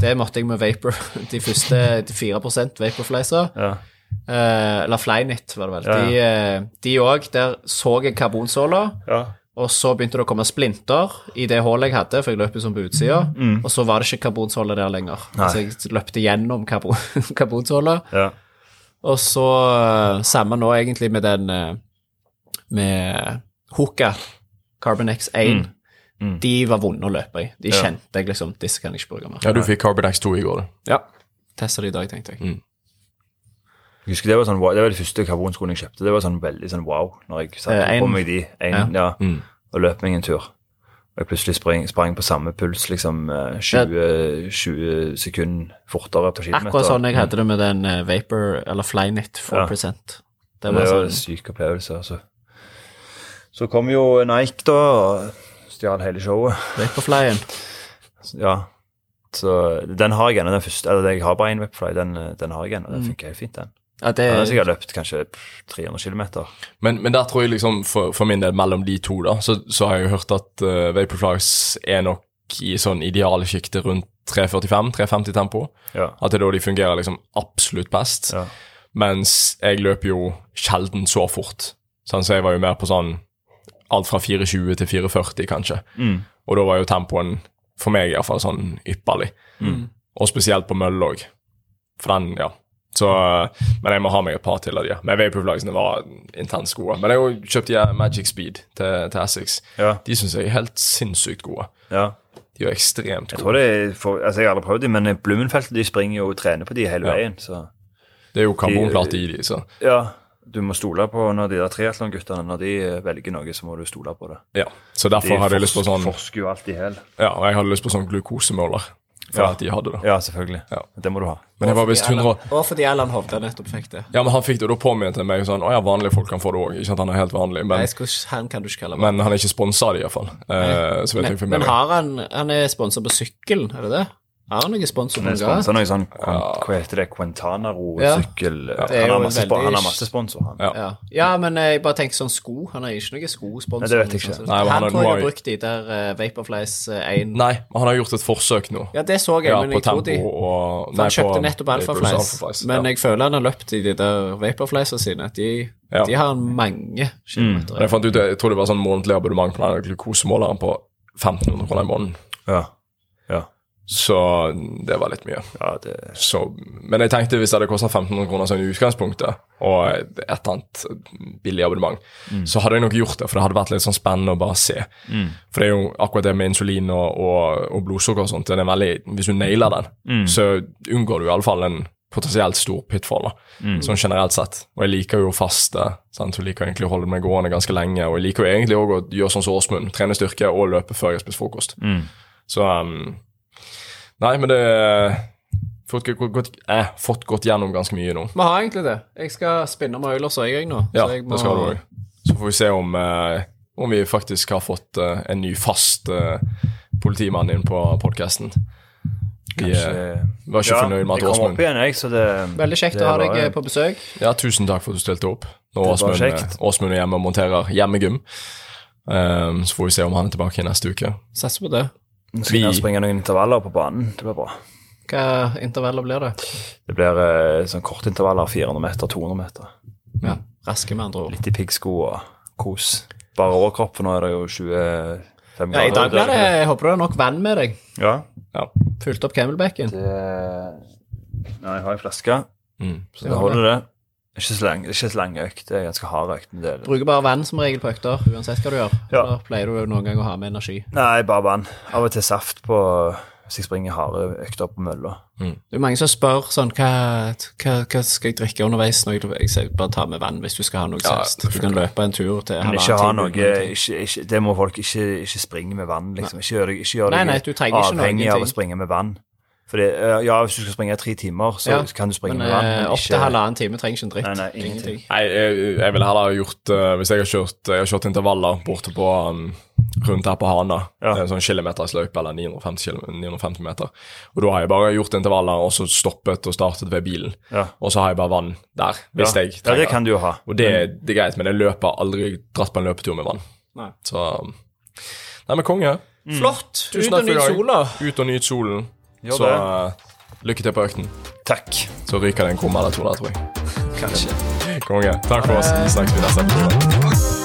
Det måtte jeg med Vapor, de første de 4 Vaporfliesa. ja. Uh, eller Flyknit, var det vel. Ja, De, òg. de der så jeg karbonsåla, ja. og så begynte det å komme splinter i det hullet jeg hadde, for jeg løp jo som på utsida, og så var det ikke karbonsåle der lenger. Mm. Nei. Så jeg løpte gjennom karbon, karbonsåla. ja. Og så eh, samme nå egentlig med den eh, med Hoka Carbon X1. Mm. De var vonde å løpe i. De Ja. kjente jeg liksom Disse kan jeg ikke bruke mer. Ja, du fikk Carbon X2 i går, du. Ja. Testa det i dag, tenkte jeg. Jeg husker det var sånn wow, Det var de første karbonskoene jeg kjøpte. Det var sånn veldig sånn wow når jeg satte Eh, på meg de en, ja. Mm. og løp meg en tur. Og jeg plutselig sprang, sprang på samme puls liksom eh, 20, 20 sekunder fortere på kilometer. Akkurat sånn jeg hadde det med den eh, Vapor, eller Flyknit 4 Det Det var en sånn syk opplevelse. Altså. Så kom jo Nike da stjal hele showet. Vaporflyen. Ja. Så den har jeg ennå, den første. Eller jeg har bare én Webfly, den, den har jeg ennå. Den funker helt fint, den. Ja, det Jeg har sikkert løpt kanskje 300 km. Men, men der tror jeg liksom, for, for min del, mellom de to, da, så, så har jeg jo hørt at uh, Vaporflies er nok i sånn ideale sjiktet rundt 3.45-3.50 tempo. Ja. At det er da de fungerer liksom absolutt best. Ja. Mens jeg løper jo sjelden så fort. Sånn, så jeg var jo mer på sånn alt fra 4.20 til 4.40, kanskje. Mm. Og da var jo tempoen, for meg iallfall, sånn ypperlig. Mm. Og spesielt på mølle òg. For den, ja. Så, men jeg må ha meg et par til av de. Men Vaporflagsene var intenst gode. Men jeg har jo kjøpt de Magic Speed til, til Essex. Ja. De syns jeg er helt sinnssykt gode. ja. De er ekstremt Jeg tror det er for, altså jeg har aldri prøvd dem, men Blumenfeltet, de springer jo og trener på de hele Ja. veien. Så Det er jo karbonplate i de, så ja, du må stole på når de der triatlonguttene når de velger noe, så må du stole på det. ja. Så derfor hadde jeg lyst på sånn forsker jo alltid i hæl. Ja, og jeg hadde lyst på sånn glukosemåler. For Ja. at de hadde det. Ja, selvfølgelig. Ja. Det må du ha. Men jeg var visst 100 Og fordi Erland Hovde nettopp fikk det. Ja, men han fikk det, og da påminnet meg sånn Å ja, vanlige folk kan få det òg. Ikke at han er helt vanlig, men, Nei, skal, han kan du ikke kalle meg. men han er ikke sponsa av det, iallfall. Eh, Men, men har han Han er sponsa på sykkelen, er det det? Har han noen sponsor noe? sponser noe sånn Hva heter det? Quentanaro-sykkel er han, har masse veldig- han har masse sponsor, han. Ja. Ja. ja, men eh, jeg bare tenker sånn sko. Han har ikke noen skosponsor. Nei, det vet jeg ikke. Nei, han han har- tror jeg har brukt de der uh, Vaporflies 1. Nei, men han har gjort et forsøk nå. Ja, det så jeg, Ja, men jeg tror de og Han kjøpte på nettopp Alphaflies, Alphaflies, men ja. jeg føler han har løpt i de der Vaporfliesene sine. De, Ja. de har mange kilometer. Mm. jeg fant ut, jeg tror det var sånn månedlig abonnement på den glukosemåleren på 1500 kroner i måneden. Ja. ja. Så det var litt mye. ja det, Så, men jeg tenkte hvis det hadde kosta 1500 kroner sånn i utgangspunktet, og et eller annet billig abonnement, så hadde jeg nok gjort det, for det hadde vært litt sånn spennende å bare se. For det er jo akkurat det med insulin og, og, og blodsukker og sånt, det veldig, hvis du nailer den, så unngår du i alle fall en potensielt stor pitfall, da, sånn generelt sett. Og jeg liker jo faste, sant, jeg liker egentlig å holde meg gående ganske lenge, og jeg liker jo egentlig også å gjøre sånn som Åsmund, trene styrke og løpe før jeg spiser frokost. Så um, Nei, men det fått, gått, eh, fått gått gjennom ganske mye nå. Vi har egentlig det. Jeg skal spinne med Oilers og jeg nå. Ja, så jeg det skal du òg. Så får vi se om, eh, om vi faktisk har fått eh, en ny fast eh, politimann inn på podkasten. Vi eh, kanskje var ikke fornøyd med at Jeg kom Åsmund opp igjen, jeg, så det Veldig kjekt det å ha deg eh, på besøk. Ja, tusen takk for at du stilte opp. Nå var Åsmund, eh, er hjemme og monterer hjemmegym. Eh, så får vi se om han er tilbake neste uke. Satser på det. Skal jeg springe noen intervaller på banen. Det blir bra. Hva intervaller blir det? Det blir eh, sånn kortintervaller. 400 meter, 200 meter. Ja, Raske, med andre ord. Litt i piggsko og kos. Bare overkropp, for nå er det jo 25 grader. Ja, I dag blir det Jeg håper du har nok vann med deg. Ja. Ja. Fylt opp camelbacken. Det Nei, jeg har ei flaske, Mm. så det holder det. Ikke så lang, ikke så lang økt. Det er ganske hard økt. men Det er Bruker bare vann som regel på økter, uansett hva du gjør. Ja. Eller pleier du noen gang å ha med energi? Nei, bare vann. Av og til saft på hvis jeg springer harde økter på mølla. Det er mange som spør sånn Hva, hva, hva skal jeg drikke underveis? Når jeg, jeg bare ta med vann hvis du skal ha noe Ja, saft. Du kan løpe en tur til Men ikke ha noe ikke, ikke, Det må folk ikke, ikke springe med vann, liksom. Ikke gjør deg, ikke gjør Nei, deg nei, du trenger ikke noe avhengig av å springe med vann. Fordi, eh, ja, hvis du skal springe tre timer, så Ja, kan du springe Men med vann. Men opp til halvannen time trenger ikke en dritt. Nei, nei, ingenting. Nei, jeg, jeg ville heller gjort uh, Hvis jeg har kjørt, jeg har kjørt intervaller borte på um, rundt her på Hana, Ja. det en sånn kilometersløype eller 950, kilo- 950 meter, og da har jeg bare gjort intervaller og så stoppet og startet ved bilen, Ja. og så har jeg bare vann der, hvis ja. jeg ja, trenger det kan du jo ha. Og det, det er greit, men jeg løper aldri dratt på en løpetur med vann. Nei. Så um, Nei, men konge. Flott! Tusen Ut takk og for i nyt dag. sola. Ut og nyt solen. Gjør så det. Eh, lykke til på økten. Takk. Så ryker det en koma eller to der, tror jeg. Kanskje. Konge. Takk for oss. Vi snakkes i neste episode.